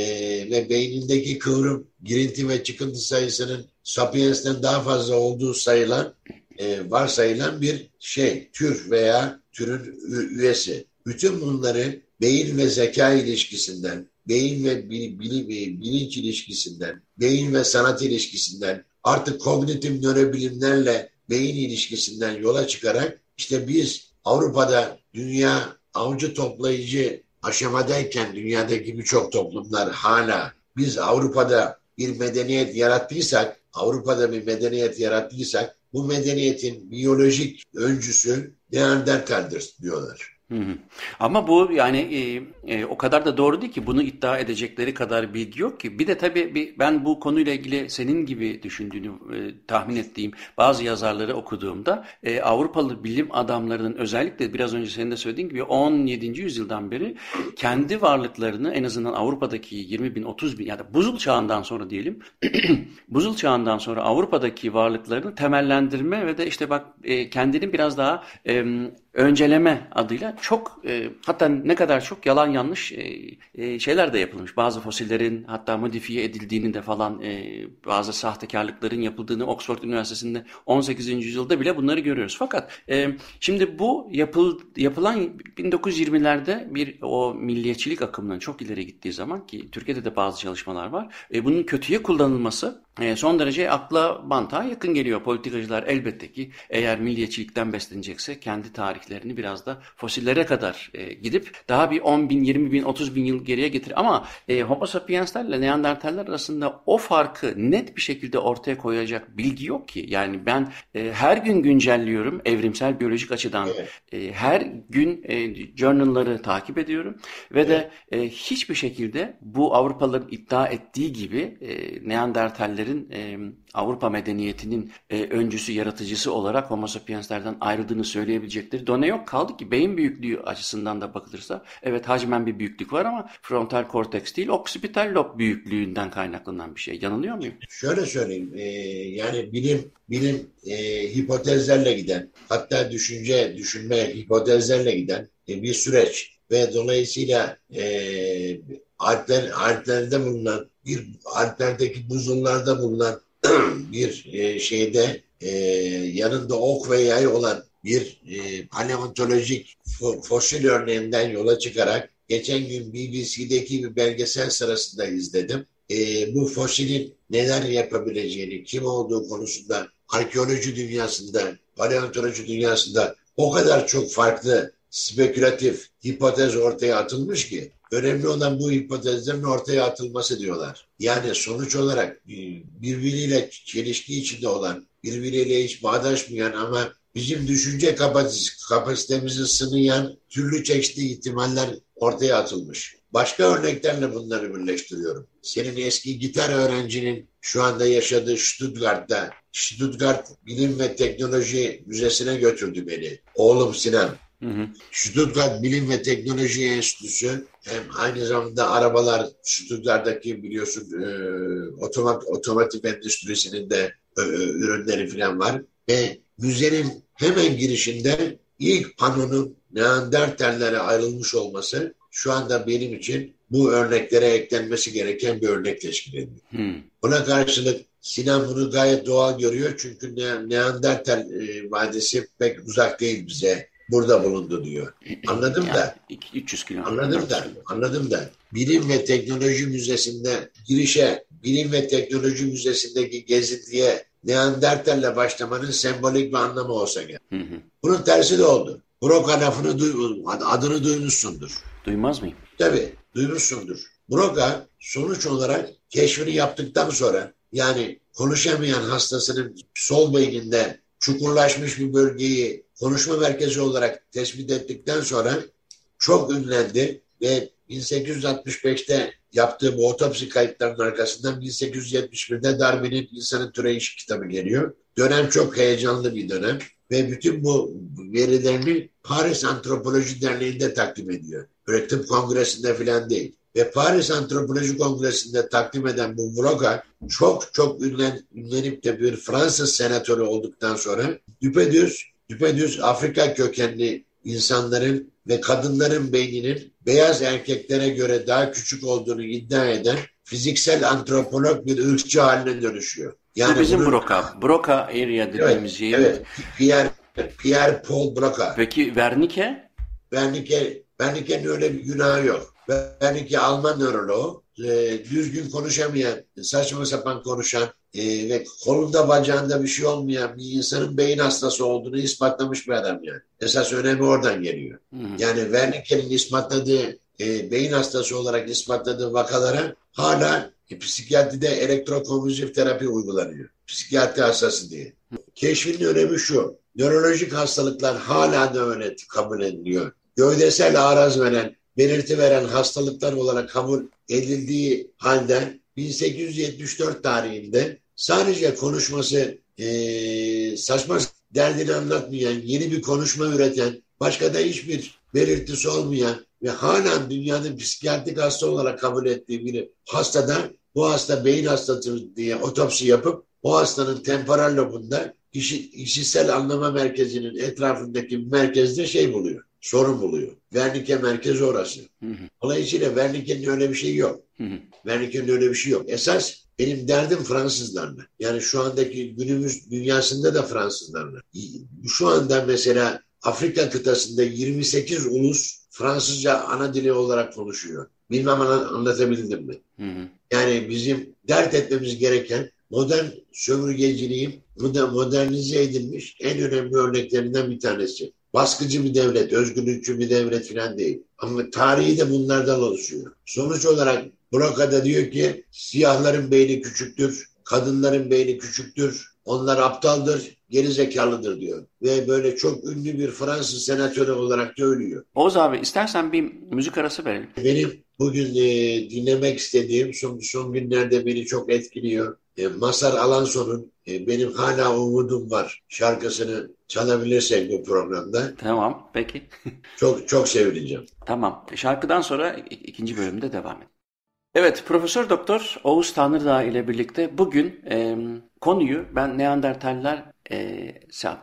Speaker 2: ve beynindeki kıvrım, girinti ve çıkıntı sayısının sapiens'ten daha fazla olduğu sayılan e, varsayılan bir şey, tür veya türün üyesi. Bütün bunları beyin ve zeka ilişkisinden, beyin ve bilim, bilinç ilişkisinden, beyin ve sanat ilişkisinden, artık kognitif nörobilimlerle beyin ilişkisinden yola çıkarak işte biz Avrupa'da dünya avcı toplayıcı aşamadayken dünyadaki birçok toplumlar hala biz Avrupa'da bir medeniyet yarattıysak, Avrupa'da bir medeniyet yarattıysak bu medeniyetin biyolojik öncüsü Neandertal'dir diyorlar.
Speaker 1: Ama bu yani e, e, o kadar da doğru değil ki bunu iddia edecekleri kadar bilgi yok ki. Bir de tabii bir, ben bu konuyla ilgili senin gibi düşündüğünü e, tahmin ettiğim bazı yazarları okuduğumda e, Avrupalı bilim adamlarının özellikle biraz önce senin de söylediğin gibi 17. yüzyıldan beri kendi varlıklarını en azından Avrupa'daki 20 bin 30 bin ya da buzul çağından sonra diyelim buzul çağından sonra Avrupa'daki varlıklarını temellendirme ve de işte bak e, kendini biraz daha e, önceleme adıyla çok e, hatta ne kadar çok yalan yanlış e, e, şeyler de yapılmış. Bazı fosillerin hatta modifiye edildiğini de falan e, bazı sahtekarlıkların yapıldığını Oxford Üniversitesi'nde 18. yüzyılda bile bunları görüyoruz. Fakat e, şimdi bu yapıl, yapılan 1920'lerde bir o milliyetçilik akımının çok ileri gittiği zaman ki Türkiye'de de bazı çalışmalar var. E, bunun kötüye kullanılması e, son derece akla mantığa yakın geliyor. Politikacılar elbette ki eğer milliyetçilikten beslenecekse kendi tarih tarihlerini biraz da fosillere kadar e, gidip daha bir 10 bin, 20 bin, 30 bin yıl geriye getir. Ama e, Homo sapiensler ile Neandertaller arasında o farkı net bir şekilde ortaya koyacak bilgi yok ki. Yani ben e, her gün güncelliyorum evrimsel biyolojik açıdan.
Speaker 2: Evet.
Speaker 1: E, her gün e, journalları takip ediyorum ve de e, hiçbir şekilde bu Avrupalıların iddia ettiği gibi e, Neandertallerin e, Avrupa medeniyetinin e, öncüsü, yaratıcısı olarak Homo sapienslerden ayrıldığını söyleyebilecekleri done yok. Kaldı ki beyin büyüklüğü açısından da bakılırsa evet hacmen bir büyüklük var ama frontal korteks değil, oksipital lob büyüklüğünden kaynaklanan bir şey. Yanılıyor muyum?
Speaker 2: Şöyle söyleyeyim, e, yani bilim bilim e, hipotezlerle giden, hatta düşünce, düşünme hipotezlerle giden e, bir süreç ve dolayısıyla e, Alpler, Alplerde bulunan bir Alplerdeki buzullarda bulunan bir e, şeyde e, yanında ok ve yay olan bir e, paleontolojik fo- fosil örneğinden yola çıkarak geçen gün BBC'deki bir belgesel sırasında izledim. E, bu fosilin neler yapabileceğini, kim olduğu konusunda arkeoloji dünyasında, paleontoloji dünyasında o kadar çok farklı spekülatif hipotez ortaya atılmış ki önemli olan bu hipotezlerin ortaya atılması diyorlar. Yani sonuç olarak e, birbiriyle çelişki içinde olan, birbiriyle hiç bağdaşmayan ama bizim düşünce kapasitemizi, sınayan türlü çeşitli ihtimaller ortaya atılmış. Başka örneklerle bunları birleştiriyorum. Senin eski gitar öğrencinin şu anda yaşadığı Stuttgart'ta, Stuttgart Bilim ve Teknoloji Müzesi'ne götürdü beni. Oğlum Sinan.
Speaker 1: Hı hı.
Speaker 2: Stuttgart Bilim ve Teknoloji Enstitüsü hem aynı zamanda arabalar Stuttgart'taki biliyorsun e, otomat, otomotiv endüstrisinin de e, e, ürünleri falan var. Ve müzenin hemen girişinde ilk panonun Neandertallere ayrılmış olması şu anda benim için bu örneklere eklenmesi gereken bir örnek teşkil ediyor.
Speaker 1: Hı.
Speaker 2: Buna karşılık Sinan bunu gayet doğal görüyor çünkü Ne- Neandertal e, vadisi pek uzak değil bize. Burada bulundu diyor. Anladım
Speaker 1: Yani
Speaker 2: da.
Speaker 1: iki- 300 kilometre.
Speaker 2: Anladım da, anladım da. Bilim ve Teknoloji Müzesi'nde girişe, Bilim ve Teknoloji Müzesi'ndeki gezintiye Neandertal'le başlamanın sembolik bir anlamı olsa gerek.
Speaker 1: Hı hı.
Speaker 2: Bunun tersi de oldu. Broca lafını duy, adını duymuşsundur.
Speaker 1: Duymaz mıyım?
Speaker 2: Tabii duymuşsundur. Broca sonuç olarak keşfini yaptıktan sonra yani konuşamayan hastasının sol beyninde çukurlaşmış bir bölgeyi konuşma merkezi olarak tespit ettikten sonra çok ünlendi ve 1865'te yaptığı bu otopsi kayıtlarının arkasından 1871'de Darwin'in İnsanın Türeyişi kitabı geliyor. Dönem çok heyecanlı bir dönem ve bütün bu verilerini Paris Antropoloji Derneği'nde takdim ediyor. Tıp kongresinde falan değil. Ve Paris Antropoloji Kongresi'nde takdim eden bu Broca çok çok ünlen, ünlenip de bir Fransız senatörü olduktan sonra düpedüz, düpedüz Afrika kökenli insanların ve kadınların beyninin beyaz erkeklere göre daha küçük olduğunu iddia eden fiziksel antropolog bir ırkçı haline dönüşüyor.
Speaker 1: Bu bizim
Speaker 2: bunun-
Speaker 1: Broca. Broca area dediğimiz
Speaker 2: Evet,
Speaker 1: yer.
Speaker 2: evet. Pierre, Pierre Paul Broca.
Speaker 1: Peki Wernicke?
Speaker 2: Wernicke, Wernicke'nin öyle bir günahı yok. Wernicke Alman nöroloğu. E, düzgün konuşamayan, saçma sapan konuşan e, ve kolunda bacağında bir şey olmayan bir insanın beyin hastası olduğunu ispatlamış bir adam yani. Esas önemi oradan geliyor.
Speaker 1: Hı.
Speaker 2: Yani Wernicke'nin ispatladığı e, beyin hastası olarak ispatladığı vakalara hala e, psikiyatride elektrokonvulsif terapi uygulanıyor. Psikiyatri hastası diye. Keşfin önemi şu. Nörolojik hastalıklar hala da öyle kabul ediliyor. Gövdesel araz veren, belirti veren hastalıklar olarak kabul edildiği halde 1874 tarihinde sadece konuşması eee, saçma derdini anlatmayan, yeni bir konuşma üreten, başka da hiçbir belirtisi olmayan ve hala dünyanın psikiyatrik hasta olarak kabul ettiği biri hastada bu hasta beyin hastası diye otopsi yapıp o hastanın temporal lobunda kişi, kişisel anlama merkezinin etrafındaki merkezde şey buluyor. Sorun buluyor. Wernicke merkezi orası.
Speaker 1: Hı hı.
Speaker 2: Dolayısıyla Wernicke'nin öyle bir şey yok.
Speaker 1: Hı hı.
Speaker 2: Wernicke'nin öyle bir şey yok. Esas benim derdim Fransızlarla. Yani şu andaki günümüz dünyasında da Fransızlarla. Şu anda mesela Afrika kıtasında 28 ulus Fransızca ana dili olarak konuşuyor. Bilmem anlatabildim mi?
Speaker 1: Hı hı.
Speaker 2: Yani bizim dert etmemiz gereken modern sömürgeciliğin moder- modernize edilmiş en önemli örneklerinden bir tanesi. Baskıcı bir devlet, özgürlükçü bir devlet falan değil. Ama tarihi de bunlardan oluşuyor. Sonuç olarak Broca diyor ki siyahların beyni küçüktür, kadınların beyni küçüktür, onlar aptaldır, geri zekalıdır diyor. Ve böyle çok ünlü bir Fransız senatörü olarak da ölüyor.
Speaker 1: Oğuz abi istersen bir müzik arası verelim.
Speaker 2: Benim bugün e, dinlemek istediğim son, son günlerde beni çok etkiliyor. E, Masar Alanson'un e, Benim Hala Umudum Var şarkısını çalabilirsek bu programda.
Speaker 1: Tamam peki.
Speaker 2: çok çok sevineceğim.
Speaker 1: Tamam. Şarkıdan sonra ikinci bölümde devam edelim. Evet, Profesör Doktor Oğuz Tanrıdağ ile birlikte bugün e, konuyu ben Neandertaller e,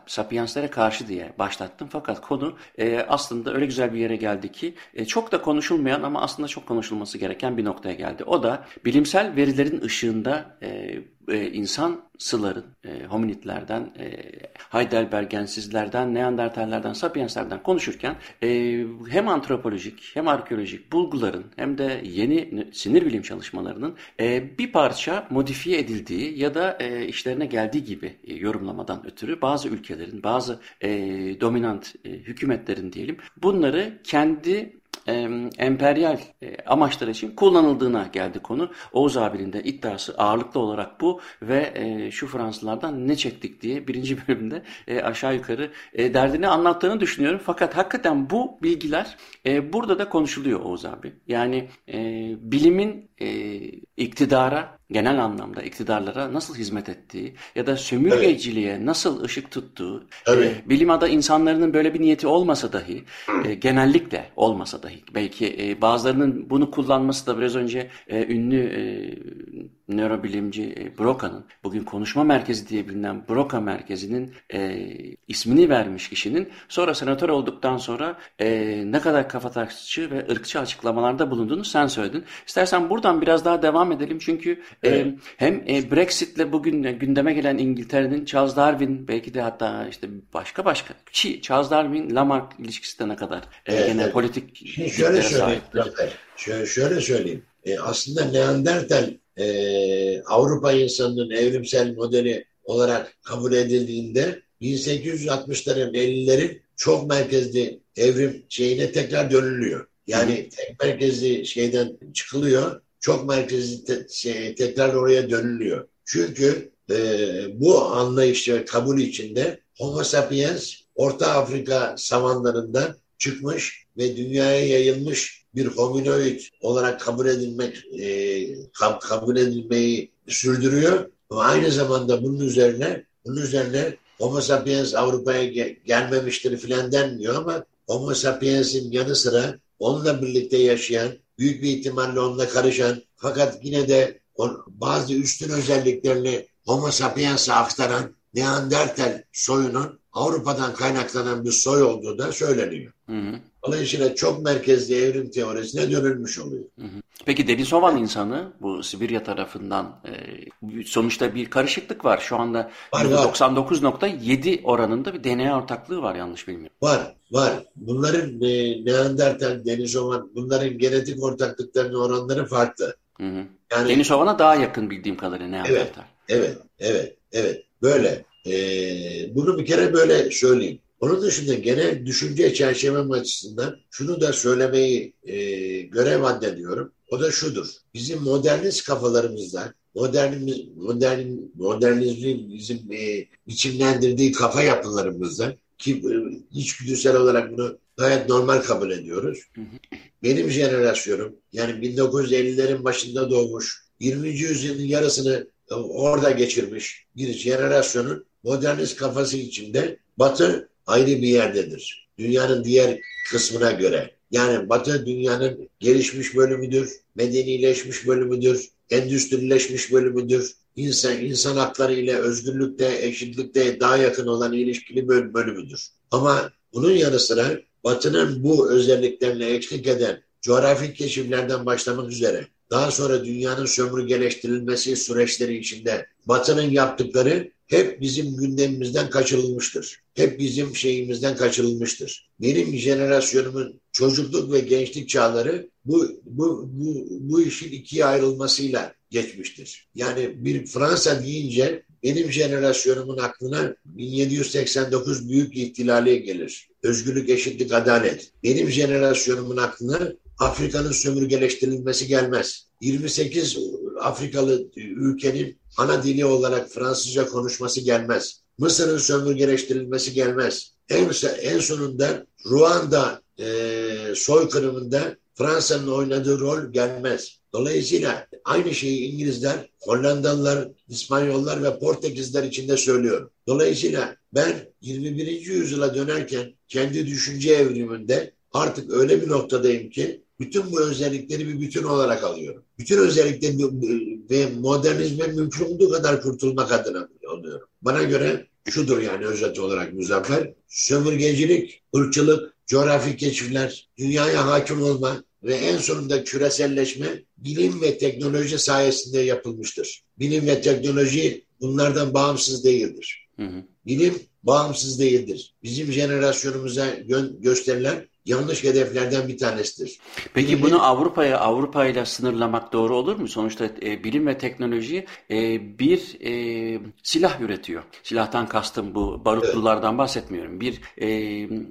Speaker 1: Sapienslere karşı diye başlattım. Fakat konu e, aslında öyle güzel bir yere geldi ki e, çok da konuşulmayan ama aslında çok konuşulması gereken bir noktaya geldi. O da bilimsel verilerin ışığında e, e, insan sıların, e, hominidlerden, e, Heidelbergensizlerden, Neandertallerden, Sapienslerden konuşurken e, hem antropolojik hem arkeolojik bulguların hem de yeni sinir bilim çalışmalarının e, bir parça modifiye edildiği ya da e, işlerine geldiği gibi e, yorumlamadan ötürü bazı ülkelerin, bazı e, dominant e, hükümetlerin diyelim bunları kendi emperyal e, amaçlar için kullanıldığına geldi konu. Oğuz abinin de iddiası ağırlıklı olarak bu ve e, şu Fransızlardan ne çektik diye birinci bölümde e, aşağı yukarı derdini anlattığını düşünüyorum. Fakat hakikaten bu bilgiler burada da konuşuluyor Oğuz abi. Yani bilimin e, iktidara genel anlamda iktidarlara nasıl hizmet ettiği ya da sömürgeciliğe evet. nasıl ışık tuttuğu, evet. e, bilim ada insanların böyle bir niyeti olmasa dahi, e, genellikle olmasa dahi, belki e, bazılarının bunu kullanması da biraz önce e, ünlü e, nörobilimci e, Broca'nın, bugün konuşma merkezi diye bilinen Broca merkezinin e, ismini vermiş kişinin sonra senatör olduktan sonra e, ne kadar kafatasçı ve ırkçı açıklamalarda bulunduğunu sen söyledin. İstersen buradan biraz daha devam edelim çünkü evet. e, hem e, Brexit'le bugün gündeme gelen İngiltere'nin Charles Darwin belki de hatta işte başka başka ki Charles Darwin Lamarck ilişkisi de ne kadar e, evet, gene evet. politik
Speaker 2: Şimdi şöyle söyleyeyim. Şöyle, şöyle söyleyeyim. E, aslında Neandertal e, Avrupa insanının evrimsel modeli olarak kabul edildiğinde 1860'ların 50'lerin çok merkezli evrim şeyine tekrar dönülüyor. Yani tek merkezli şeyden çıkılıyor, çok merkezli te, şey, tekrar oraya dönülüyor. Çünkü e, bu anlayış ve kabul içinde Homo sapiens Orta Afrika savanlarından çıkmış ve dünyaya yayılmış bir hominoid olarak kabul edilmek e, kabul edilmeyi sürdürüyor. Ama aynı zamanda bunun üzerine bunun üzerine Homo sapiens Avrupa'ya gelmemiştir filan denmiyor ama Homo sapiens'in yanı sıra onunla birlikte yaşayan, büyük bir ihtimalle onunla karışan fakat yine de bazı üstün özelliklerini Homo sapiens'e aktaran Neandertal soyunun Avrupa'dan kaynaklanan bir soy olduğu da söyleniyor. Hı hı. Dolayısıyla çok merkezli evrim teorisine dönülmüş oluyor. Hı hı.
Speaker 1: Peki Denisovan insanı bu Sibirya tarafından e, sonuçta bir karışıklık var. Şu anda 99.7 oranında bir DNA ortaklığı var yanlış bilmiyorum.
Speaker 2: Var, var. Bunların e, Neandertal, Denisovan bunların genetik ortaklıklarının oranları farklı.
Speaker 1: Hı hı. Yani, Denisovan'a daha yakın bildiğim kadarıyla Neandertal.
Speaker 2: Evet, evet, evet, evet. Böyle. E, bunu bir kere böyle söyleyeyim. Onun dışında genel düşünce çerçevem açısından şunu da söylemeyi e, görev addediyorum. O da şudur. Bizim modernist kafalarımızda modernimiz, modern, modernizmin bizim e, biçimlendirdiği kafa yapılarımızda ki e, içgüdüsel olarak bunu gayet normal kabul ediyoruz. Benim jenerasyonum yani 1950'lerin başında doğmuş 20. yüzyılın yarısını orada geçirmiş bir jenerasyonun modernist kafası içinde Batı ayrı bir yerdedir. Dünyanın diğer kısmına göre. Yani Batı dünyanın gelişmiş bölümüdür, medenileşmiş bölümüdür, endüstrileşmiş bölümüdür. İnsan, insan hakları ile özgürlükte, eşitlikte daha yakın olan ilişkili bölümüdür. Ama bunun yanı sıra Batı'nın bu özelliklerine eşlik eden coğrafi keşiflerden başlamak üzere daha sonra dünyanın sömürgeleştirilmesi süreçleri içinde Batı'nın yaptıkları hep bizim gündemimizden kaçırılmıştır. Hep bizim şeyimizden kaçırılmıştır. Benim jenerasyonumun çocukluk ve gençlik çağları bu, bu, bu, bu işin ikiye ayrılmasıyla geçmiştir. Yani bir Fransa deyince benim jenerasyonumun aklına 1789 büyük ihtilali gelir. Özgürlük, eşitlik, adalet. Benim jenerasyonumun aklına Afrika'nın sömürgeleştirilmesi gelmez. 28 Afrikalı ülkenin ana dili olarak Fransızca konuşması gelmez. Mısır'ın sömürgeleştirilmesi gelmez. En, en sonunda Ruanda e, soykırımında Fransa'nın oynadığı rol gelmez. Dolayısıyla aynı şeyi İngilizler, Hollandalılar, İspanyollar ve Portekizler için de söylüyor. Dolayısıyla ben 21. yüzyıla dönerken kendi düşünce evriminde artık öyle bir noktadayım ki bütün bu özellikleri bir bütün olarak alıyorum. Bütün özellikleri ve modernizme mümkün olduğu kadar kurtulmak adına alıyorum. Bana göre şudur yani özet olarak Muzaffer. Sömürgecilik, ırkçılık, coğrafi keşifler, dünyaya hakim olma ve en sonunda küreselleşme bilim ve teknoloji sayesinde yapılmıştır. Bilim ve teknoloji bunlardan bağımsız değildir. Hı hı. Bilim bağımsız değildir. Bizim jenerasyonumuza gö- gösterilen yanlış hedeflerden bir tanesidir.
Speaker 1: Peki Bilim... bunu Avrupa'ya Avrupa ile sınırlamak doğru olur mu? Sonuçta e, bilim ve teknoloji e, bir e, silah üretiyor. Silahtan kastım bu barutlulardan evet. bahsetmiyorum. Bir e,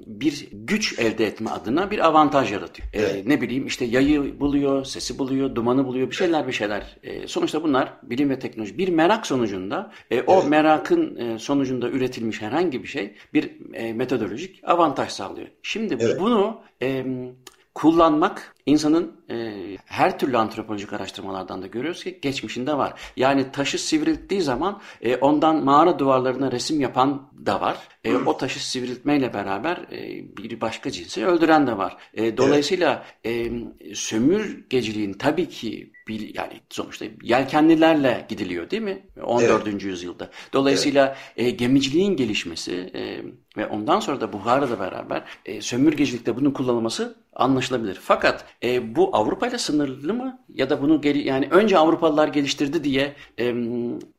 Speaker 1: bir güç elde etme adına bir avantaj yaratıyor. E, evet. Ne bileyim işte yayı buluyor, sesi buluyor, dumanı buluyor, bir şeyler bir şeyler. E, sonuçta bunlar bilim ve teknoloji bir merak sonucunda e, o evet. merakın e, sonucunda üretilmiş herhangi bir şey bir e, metodolojik avantaj sağlıyor. Şimdi evet. bunu e, kullanmak insanın e, her türlü antropolojik araştırmalardan da görüyoruz ki geçmişinde var. Yani taşı sivrilttiği zaman e, ondan mağara duvarlarına resim yapan da var. E, o taşı sivriltmeyle beraber e, bir başka cinsi öldüren de var. E, dolayısıyla e, sömürgeciliğin tabii ki bil, yani sonuçta yelkenlilerle gidiliyor değil mi? 14. Evet. yüzyılda. Dolayısıyla evet. e, gemiciliğin gelişmesi e, ve ondan sonra da buharla da beraber e, sömürgecilikte bunun kullanılması anlaşılabilir. Fakat e, bu Avrupa ile sınırlı mı? Ya da bunu geri, yani önce Avrupalılar geliştirdi diye e,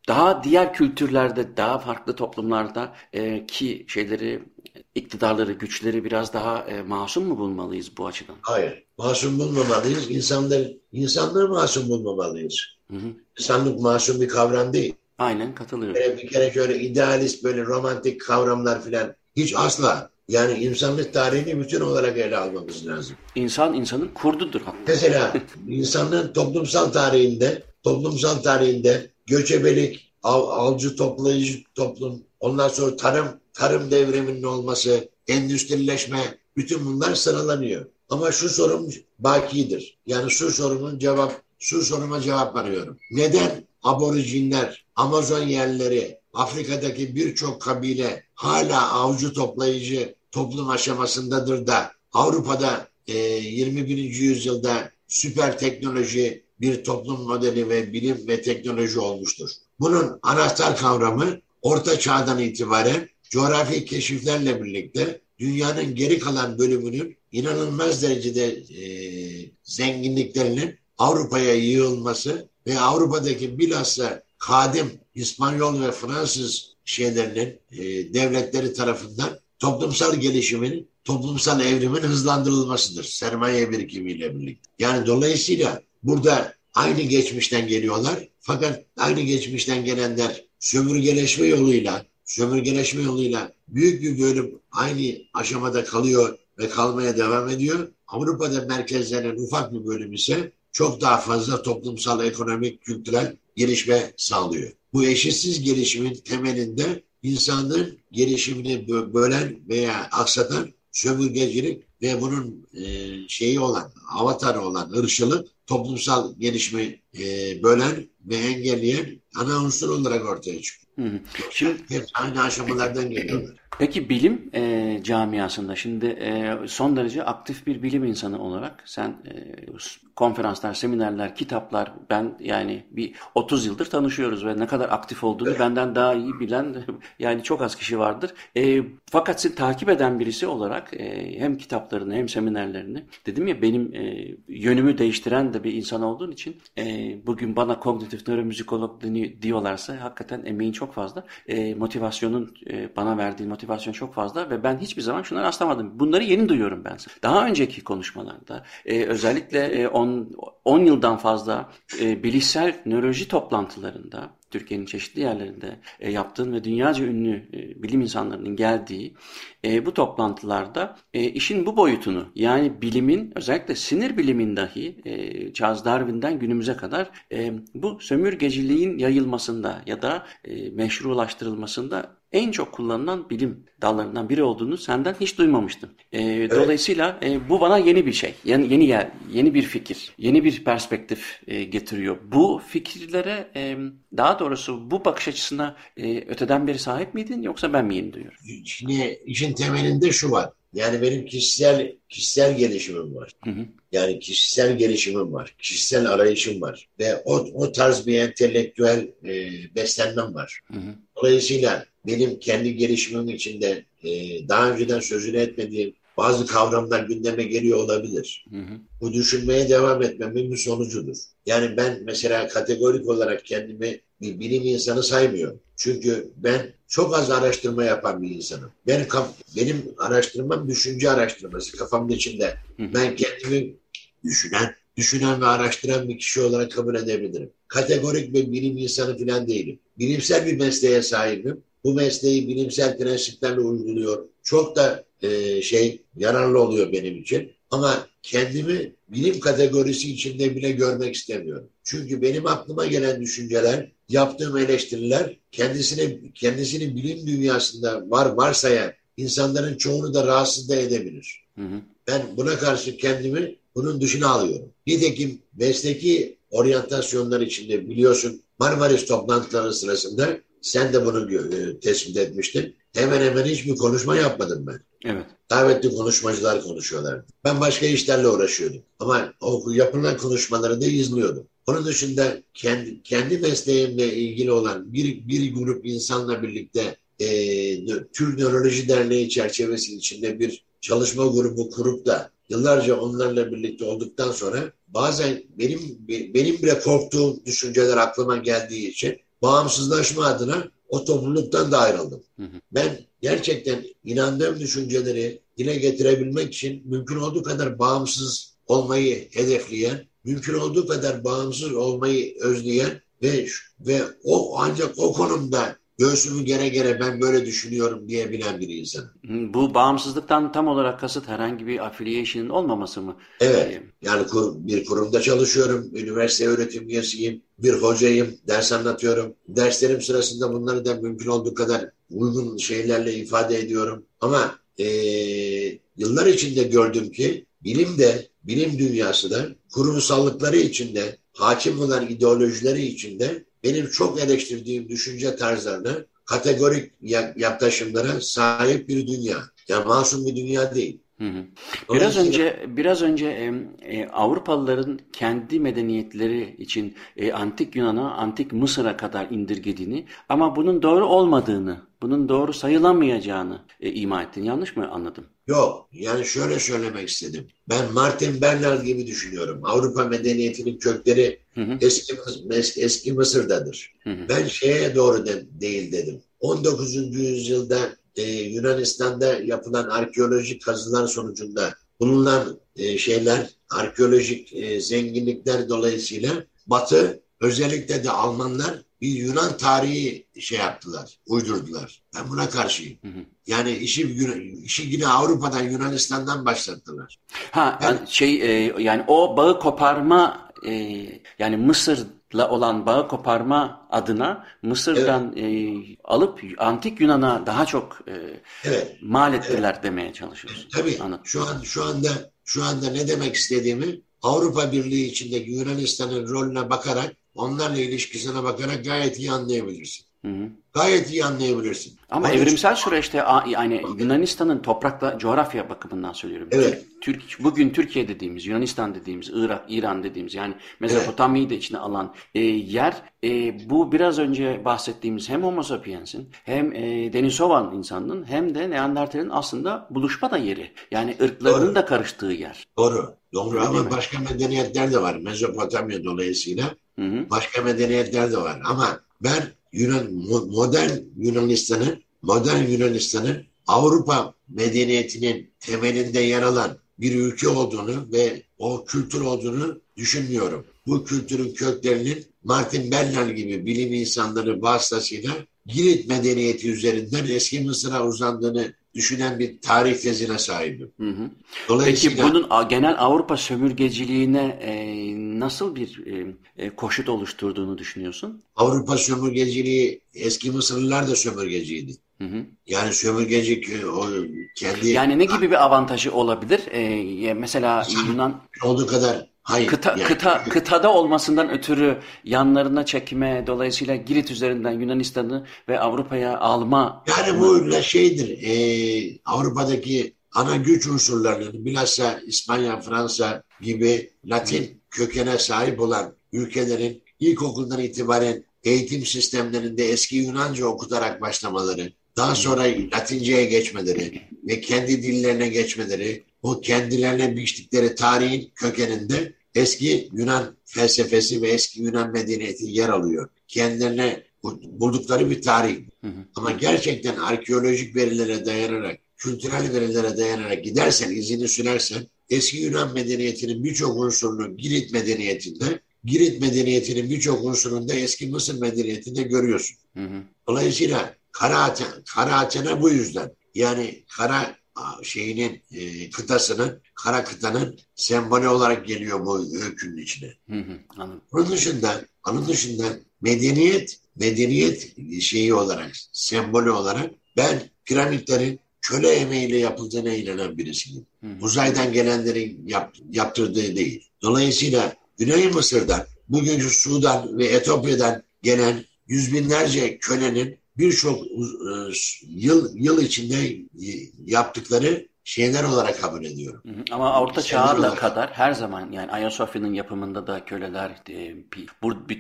Speaker 1: daha diğer kültürlerde, daha farklı toplumlarda e, ki şeyleri iktidarları, güçleri biraz daha e, masum mu bulmalıyız bu açıdan?
Speaker 2: Hayır. Masum bulmamalıyız. İnsanlar, insanları masum bulmamalıyız. Hı hı. İnsanlık masum bir kavram değil.
Speaker 1: Aynen katılıyorum.
Speaker 2: Kere, bir kere şöyle idealist böyle romantik kavramlar filan hiç asla. Yani insanlık tarihini bütün olarak ele almamız lazım.
Speaker 1: İnsan insanın kurdudur.
Speaker 2: Mesela insanlığın toplumsal tarihinde toplumsal tarihinde göçebelik, av, avcı toplayıcı toplum, ondan sonra tarım, tarım devriminin olması, endüstrileşme, bütün bunlar sıralanıyor. Ama şu sorum bakidir. Yani şu sorumun cevap, şu soruma cevap arıyorum. Neden aborijinler, Amazon yerleri, Afrika'daki birçok kabile hala avcı toplayıcı toplum aşamasındadır da Avrupa'da e, 21. yüzyılda süper teknoloji bir toplum modeli ve bilim ve teknoloji olmuştur. Bunun anahtar kavramı Orta Çağ'dan itibaren coğrafi keşiflerle birlikte dünyanın geri kalan bölümünün inanılmaz derecede e, zenginliklerinin Avrupa'ya yığılması ve Avrupa'daki bilhassa kadim İspanyol ve Fransız şeylerinin e, devletleri tarafından toplumsal gelişimin, toplumsal evrimin hızlandırılmasıdır. Sermaye birikimiyle birlikte. Yani dolayısıyla burada aynı geçmişten geliyorlar. Fakat aynı geçmişten gelenler sömürgeleşme yoluyla sömürgeleşme yoluyla büyük bir bölüm aynı aşamada kalıyor ve kalmaya devam ediyor. Avrupa'da merkezlenen ufak bir bölüm ise çok daha fazla toplumsal, ekonomik, kültürel gelişme sağlıyor. Bu eşitsiz gelişimin temelinde insanlığın gelişimini bölen veya aksatan sömürgecilik ve bunun e, şeyi olan, avatarı olan ırkçılık toplumsal gelişimi e, bölen ve engelleyen ana unsur olarak ortaya çıkıyor. Hı hı. Şimdi hep aynı aşamalardan geliyorlar.
Speaker 1: Peki bilim e, camiasında şimdi e, son derece aktif bir bilim insanı olarak sen e, konferanslar, seminerler, kitaplar ben yani bir 30 yıldır tanışıyoruz ve ne kadar aktif olduğunu benden daha iyi bilen yani çok az kişi vardır. E, fakat sen takip eden birisi olarak e, hem kitaplarını hem seminerlerini dedim ya benim e, yönümü değiştiren de bir insan olduğun için e, bugün bana kognitif nöromüzikolog diyorlarsa hakikaten emeğin çok fazla. E, motivasyonun e, bana verdiği motivasyon çok fazla ve ben hiçbir zaman şuna rastlamadım. Bunları yeni duyuyorum ben. Daha önceki konuşmalarda e, özellikle 10 e, 10 yıldan fazla e, bilişsel nöroloji toplantılarında Türkiye'nin çeşitli yerlerinde e, yaptığın ve dünyaca ünlü e, bilim insanlarının geldiği e, bu toplantılarda e, işin bu boyutunu yani bilimin özellikle sinir bilimin dahi e, Charles Darwin'den günümüze kadar e, bu sömürgeciliğin yayılmasında ya da e, meşrulaştırılmasında en çok kullanılan bilim dallarından biri olduğunu senden hiç duymamıştım. E, evet. Dolayısıyla e, bu bana yeni bir şey, yeni yeni yer, yeni bir fikir, yeni bir perspektif e, getiriyor. Bu fikirlere, e, daha doğrusu bu bakış açısına e, öteden beri sahip miydin yoksa ben mi yeni duyuyorum?
Speaker 2: Şimdi işin temelinde şu var. Yani benim kişisel kişisel gelişimim var. Hı hı. Yani kişisel gelişimim var. Kişisel arayışım var. Ve o, o tarz bir entelektüel e, beslenmem var. Hı hı. Dolayısıyla benim kendi gelişimim içinde e, daha önceden sözünü etmediğim bazı kavramlar gündeme geliyor olabilir. Hı hı. Bu düşünmeye devam etmemin bir sonucudur. Yani ben mesela kategorik olarak kendimi bir bilim insanı saymıyorum. Çünkü ben çok az araştırma yapan bir insanım. Benim, benim araştırmam düşünce araştırması kafamın içinde. Hı hı. Ben kendimi düşünen, düşünen ve araştıran bir kişi olarak kabul edebilirim. Kategorik bir bilim insanı falan değilim. Bilimsel bir mesleğe sahibim bu mesleği bilimsel prensiplerle uyguluyor. Çok da e, şey yararlı oluyor benim için. Ama kendimi bilim kategorisi içinde bile görmek istemiyorum. Çünkü benim aklıma gelen düşünceler, yaptığım eleştiriler kendisini kendisini bilim dünyasında var varsayan insanların çoğunu da rahatsız da edebilir. Hı hı. Ben buna karşı kendimi bunun dışına alıyorum. Nitekim mesleki oryantasyonlar içinde biliyorsun Marmaris toplantıları sırasında sen de bunu e, tespit etmiştin. Hemen hemen hiçbir konuşma yapmadım ben.
Speaker 1: Evet.
Speaker 2: Davetli konuşmacılar konuşuyorlardı. Ben başka işlerle uğraşıyordum. Ama o yapılan konuşmaları da izliyordum. Onun dışında kendi, kendi mesleğimle ilgili olan bir, bir grup insanla birlikte e, Türk Nöroloji Derneği çerçevesi içinde bir çalışma grubu kurup da yıllarca onlarla birlikte olduktan sonra bazen benim benim bile korktuğum düşünceler aklıma geldiği için bağımsızlaşma adına o topluluktan da ayrıldım. Hı hı. Ben gerçekten inandığım düşünceleri dile getirebilmek için mümkün olduğu kadar bağımsız olmayı hedefleyen, mümkün olduğu kadar bağımsız olmayı özleyen ve ve o ancak o konumda göğsümü gere gere ben böyle düşünüyorum diyebilen bir insan.
Speaker 1: Bu bağımsızlıktan tam olarak kasıt herhangi bir affiliation'ın olmaması mı?
Speaker 2: Evet. Ee, yani kur, bir kurumda çalışıyorum. Üniversite öğretim üyesiyim. Bir hocayım. Ders anlatıyorum. Derslerim sırasında bunları da mümkün olduğu kadar uygun şeylerle ifade ediyorum. Ama e, yıllar içinde gördüm ki bilim de, bilim dünyası da kurumsallıkları içinde, hakim olan ideolojileri içinde benim çok eleştirdiğim düşünce tarzlarına, kategorik yaklaşımlara sahip bir dünya. Yani masum bir dünya değil.
Speaker 1: Hı hı. Biraz önce biraz önce e, e, Avrupalıların kendi medeniyetleri için e, antik Yunan'a, antik Mısır'a kadar indirgediğini ama bunun doğru olmadığını, bunun doğru sayılamayacağını e, ima ettin. Yanlış mı anladım?
Speaker 2: Yok. Yani şöyle söylemek istedim. Ben Martin Bernard gibi düşünüyorum. Avrupa medeniyetinin kökleri hı hı. Eski, eski Mısır'dadır. Hı hı. Ben şeye doğru de, değil dedim. 19. yüzyılda e, Yunanistan'da yapılan arkeolojik kazılar sonucunda bulunan e, şeyler, arkeolojik e, zenginlikler dolayısıyla Batı, özellikle de Almanlar bir Yunan tarihi şey yaptılar, uydurdular. Ben buna karşıyım. Hı hı. Yani işi işi yine Avrupa'dan, Yunanistan'dan başlattılar.
Speaker 1: Ha ben, şey e, yani o bağı koparma e, yani Mısır'la olan bağı koparma adına Mısır'dan evet. e, alıp antik Yunan'a daha çok e, evet. mal ettiler evet. demeye çalışıyorsun.
Speaker 2: Tabii. Anladım. Şu an şu anda şu anda ne demek istediğimi Avrupa Birliği içindeki Yunanistan'ın rolüne bakarak onlarla ilişkisine bakarak gayet iyi anlayabilirsin. Hı hı. Gayet iyi anlayabilirsin.
Speaker 1: Ama Onun evrimsel için... süreçte yani Yunanistan'ın toprakla coğrafya bakımından söylüyorum.
Speaker 2: Evet.
Speaker 1: Türk, bugün Türkiye dediğimiz, Yunanistan dediğimiz, Irak, İran dediğimiz yani Mezopotamya'yı evet. da içine alan e, yer e, bu biraz önce bahsettiğimiz hem Homo sapiens'in hem e, Denisovan insanının hem de Neandertal'in aslında buluşma da yeri. Yani ırklarının Doğru. da karıştığı yer.
Speaker 2: Doğru. Doğru Öyle ama başka medeniyetler de var. Mezopotamya dolayısıyla hı hı. başka medeniyetler de var. Ama ben Yunan modern Yunanistan'ı modern Yunanistan'ı Avrupa medeniyetinin temelinde yer alan bir ülke olduğunu ve o kültür olduğunu düşünmüyorum. Bu kültürün köklerinin Martin Bernal gibi bilim insanları vasıtasıyla Girit medeniyeti üzerinden eski Mısır'a uzandığını düşünen bir tarih tezine sahibim.
Speaker 1: Hı hı.
Speaker 2: Dolayısıyla
Speaker 1: Peki bunun genel Avrupa sömürgeciliğine e, nasıl bir e, e, koşut oluşturduğunu düşünüyorsun?
Speaker 2: Avrupa sömürgeciliği eski Mısırlılar da sömürgeciydi.
Speaker 1: Hı hı.
Speaker 2: Yani sömürgeci kö- o kendi
Speaker 1: Yani ne gibi bir avantajı olabilir? E, ya mesela Yunan
Speaker 2: olduğu kadar hayır.
Speaker 1: kıta,
Speaker 2: yani-
Speaker 1: kıta, kıtada olmasından ötürü yanlarına çekme, dolayısıyla Girit üzerinden Yunanistan'ı ve Avrupa'ya alma.
Speaker 2: Yani bu şeydir, e, Avrupa'daki ana güç unsurlarının bilhassa İspanya, Fransa gibi Latin kökene sahip olan ülkelerin ilkokuldan itibaren eğitim sistemlerinde eski Yunanca okutarak başlamaları, daha sonra Latince'ye geçmeleri ve kendi dillerine geçmeleri, o kendilerine biçtikleri tarihin kökeninde eski Yunan felsefesi ve eski Yunan medeniyeti yer alıyor. Kendilerine buldukları bir tarih.
Speaker 1: Hı hı.
Speaker 2: Ama gerçekten arkeolojik verilere dayanarak, kültürel verilere dayanarak gidersen, izini sürersen eski Yunan medeniyetinin birçok unsurunu Girit medeniyetinde, Girit medeniyetinin birçok unsurunu da eski Mısır medeniyetinde görüyorsun.
Speaker 1: Hı hı.
Speaker 2: Dolayısıyla Kara, Aten, Kara Athena bu yüzden. Yani Kara şeyinin e, kıtasının, Kara kıtanın sembolü olarak geliyor bu öykünün içine.
Speaker 1: Hı hı. Anladım.
Speaker 2: Onun dışında, onun dışında medeniyet, medeniyet şeyi olarak, sembolü olarak ben piramitlerin köle emeğiyle yapıldığına inanan birisiyim.
Speaker 1: Hı hı.
Speaker 2: Uzaydan gelenlerin yap, yaptırdığı değil. Dolayısıyla Güney Mısır'dan, bugünkü Sudan ve Etiyopya'dan gelen yüz binlerce kölenin birçok e, yıl yıl içinde yaptıkları şeyler olarak kabul ediyorum.
Speaker 1: Ama da
Speaker 2: olarak.
Speaker 1: kadar her zaman yani Ayasofya'nın yapımında da köleler, e,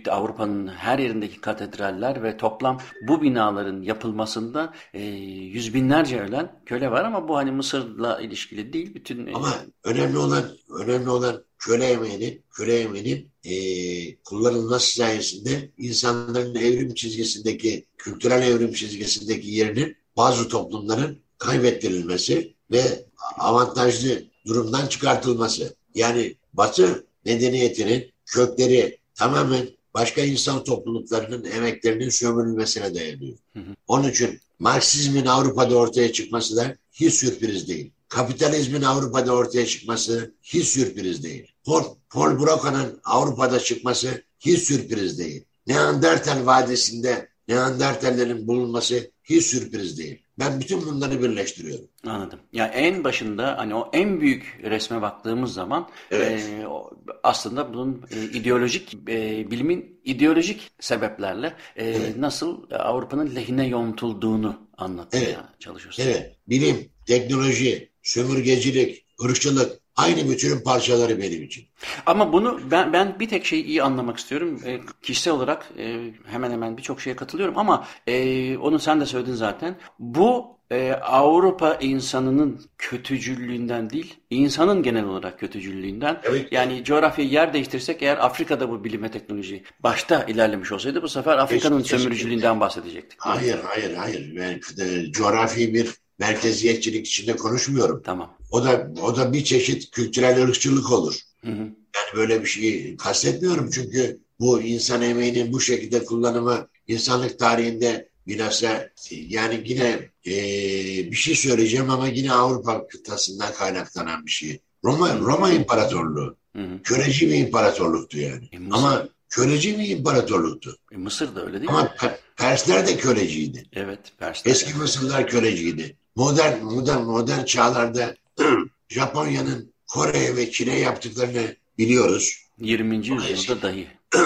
Speaker 1: Avrupa'nın her yerindeki katedraller ve toplam bu binaların yapılmasında e, yüz binlerce ölen köle var ama bu hani Mısır'la ilişkili değil bütün e,
Speaker 2: Ama önemli olan önemli olan köle emeğinin köle emeğinin e, kullanılması sayesinde insanların evrim çizgisindeki kültürel evrim çizgisindeki yerinin bazı toplumların kaybettirilmesi ve avantajlı durumdan çıkartılması. Yani Batı medeniyetinin kökleri tamamen başka insan topluluklarının emeklerinin sömürülmesine dayanıyor.
Speaker 1: Hı hı.
Speaker 2: Onun için Marksizmin Avrupa'da ortaya çıkması da hiç sürpriz değil. Kapitalizmin Avrupa'da ortaya çıkması hiç sürpriz değil. Paul, Paul Broca'nın Avrupa'da çıkması hiç sürpriz değil. Neandertal Vadisi'nde Neandertallerin bulunması hiç sürpriz değil. Ben bütün bunları birleştiriyorum.
Speaker 1: Anladım. Ya en başında hani o en büyük resme baktığımız zaman
Speaker 2: Evet.
Speaker 1: e, aslında bunun e, ideolojik e, bilimin ideolojik sebeplerle e, nasıl Avrupa'nın lehine yontulduğunu anlatmaya
Speaker 2: Evet.
Speaker 1: çalışıyorsun.
Speaker 2: Evet, bilim, teknoloji, sömürgecilik, ırkçılık aynı bütünün parçaları benim için.
Speaker 1: Ama bunu ben ben bir tek şeyi iyi anlamak istiyorum. E, kişisel olarak e, hemen hemen birçok şeye katılıyorum ama e, onu sen de söyledin zaten. Bu e, Avrupa insanının kötücüllüğünden değil, insanın genel olarak kötücüllüğünden.
Speaker 2: Evet.
Speaker 1: Yani coğrafyayı yer değiştirsek eğer Afrika'da bu bilime teknoloji başta ilerlemiş olsaydı bu sefer Afrika'nın sömürücülüğünden bahsedecektik.
Speaker 2: Hayır, hayır, hayır. Ben e, coğrafi bir merkeziyetçilik içinde konuşmuyorum.
Speaker 1: Tamam.
Speaker 2: O da o da bir çeşit kültürel ırkçılık olur.
Speaker 1: Hı hı.
Speaker 2: Yani böyle bir şeyi kastetmiyorum çünkü bu insan emeğinin bu şekilde kullanımı insanlık tarihinde bilhassa yani yine e, bir şey söyleyeceğim ama yine Avrupa kıtasından kaynaklanan bir şey. Roma Roma İmparatorluğu
Speaker 1: Hı hı.
Speaker 2: köleci bir imparatorluktu yani.
Speaker 1: E,
Speaker 2: Ama köleci bir imparatorluktu.
Speaker 1: e, Mısır da öyle değil mi?
Speaker 2: Ama Pe- Persler de köleciydi.
Speaker 1: Evet, Persler.
Speaker 2: Eski Mısırlılar köleciydi. Modern modern modern çağlarda Japonya'nın Kore'ye ve Çin'e yaptıklarını biliyoruz.
Speaker 1: 20. yüzyılda dahi.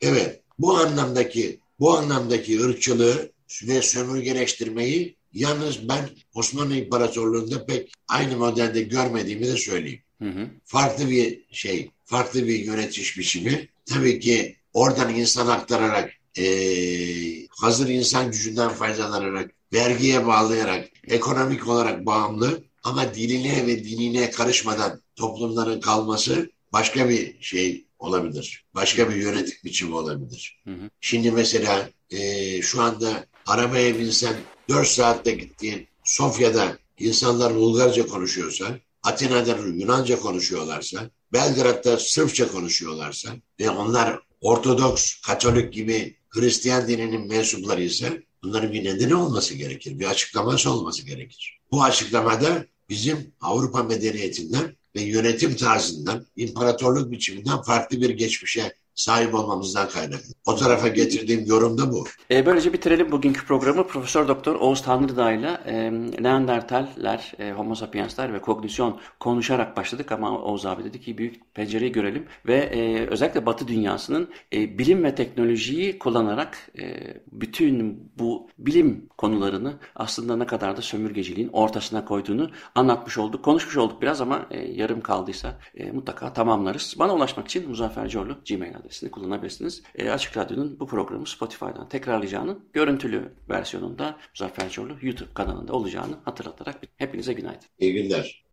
Speaker 2: Evet, bu anlamdaki bu anlamdaki ırkçılığı ve sömürgeleştirmeyi yalnız ben Osmanlı İmparatorluğu'nda pek aynı modelde görmediğimi de söyleyeyim.
Speaker 1: Hı hı.
Speaker 2: Farklı bir şey, farklı bir yönetiş biçimi. Tabii ki oradan insan aktararak, eee, hazır insan gücünden faydalanarak, vergiye bağlayarak, ekonomik olarak bağımlı ama diline ve dinine karışmadan toplumların kalması başka bir şey olabilir. Başka bir yönetim biçimi olabilir.
Speaker 1: Hı hı.
Speaker 2: Şimdi mesela eee, şu anda arabaya binsen 4 saatte gittiğin Sofya'da insanlar Bulgarca konuşuyorsa, Atina'da Yunanca konuşuyorlarsa, Belgrad'da Sırpça konuşuyorlarsa ve onlar Ortodoks, Katolik gibi Hristiyan dininin mensupları ise bunların bir nedeni olması gerekir. Bir açıklaması olması gerekir. Bu açıklamada bizim Avrupa medeniyetinden ve yönetim tarzından, imparatorluk biçiminden farklı bir geçmişe sahip olmamızdan kaynaklı. O tarafa getirdiğim yorum da bu.
Speaker 1: E, böylece bitirelim bugünkü programı. Profesör Doktor Oğuz Tanrıdağ ile e, Neandertaller, e, Homo sapiensler ve kognisyon konuşarak başladık ama Oğuz abi dedi ki büyük pencereyi görelim ve e, özellikle Batı dünyasının e, bilim ve teknolojiyi kullanarak e, bütün bu bilim konularını aslında ne kadar da sömürgeciliğin ortasına koyduğunu anlatmış olduk. Konuşmuş olduk biraz ama e, yarım kaldıysa e, mutlaka tamamlarız. Bana ulaşmak için Muzaffer Corlu Gmail adresini kullanabilirsiniz. E, Açık Radyo'nun bu programı Spotify'dan tekrarlayacağını, görüntülü versiyonunda Muzaffer Corlu YouTube kanalında olacağını hatırlatarak hepinize günaydın.
Speaker 2: İyi günler.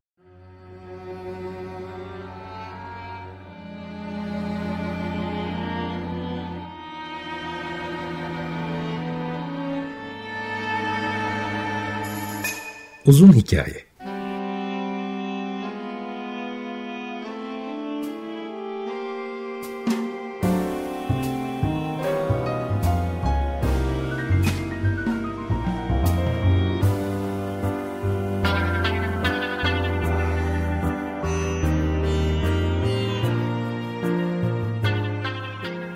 Speaker 3: Uzun Hikaye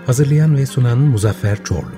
Speaker 3: Hazırlayan ve sunan Muzaffer Çorlu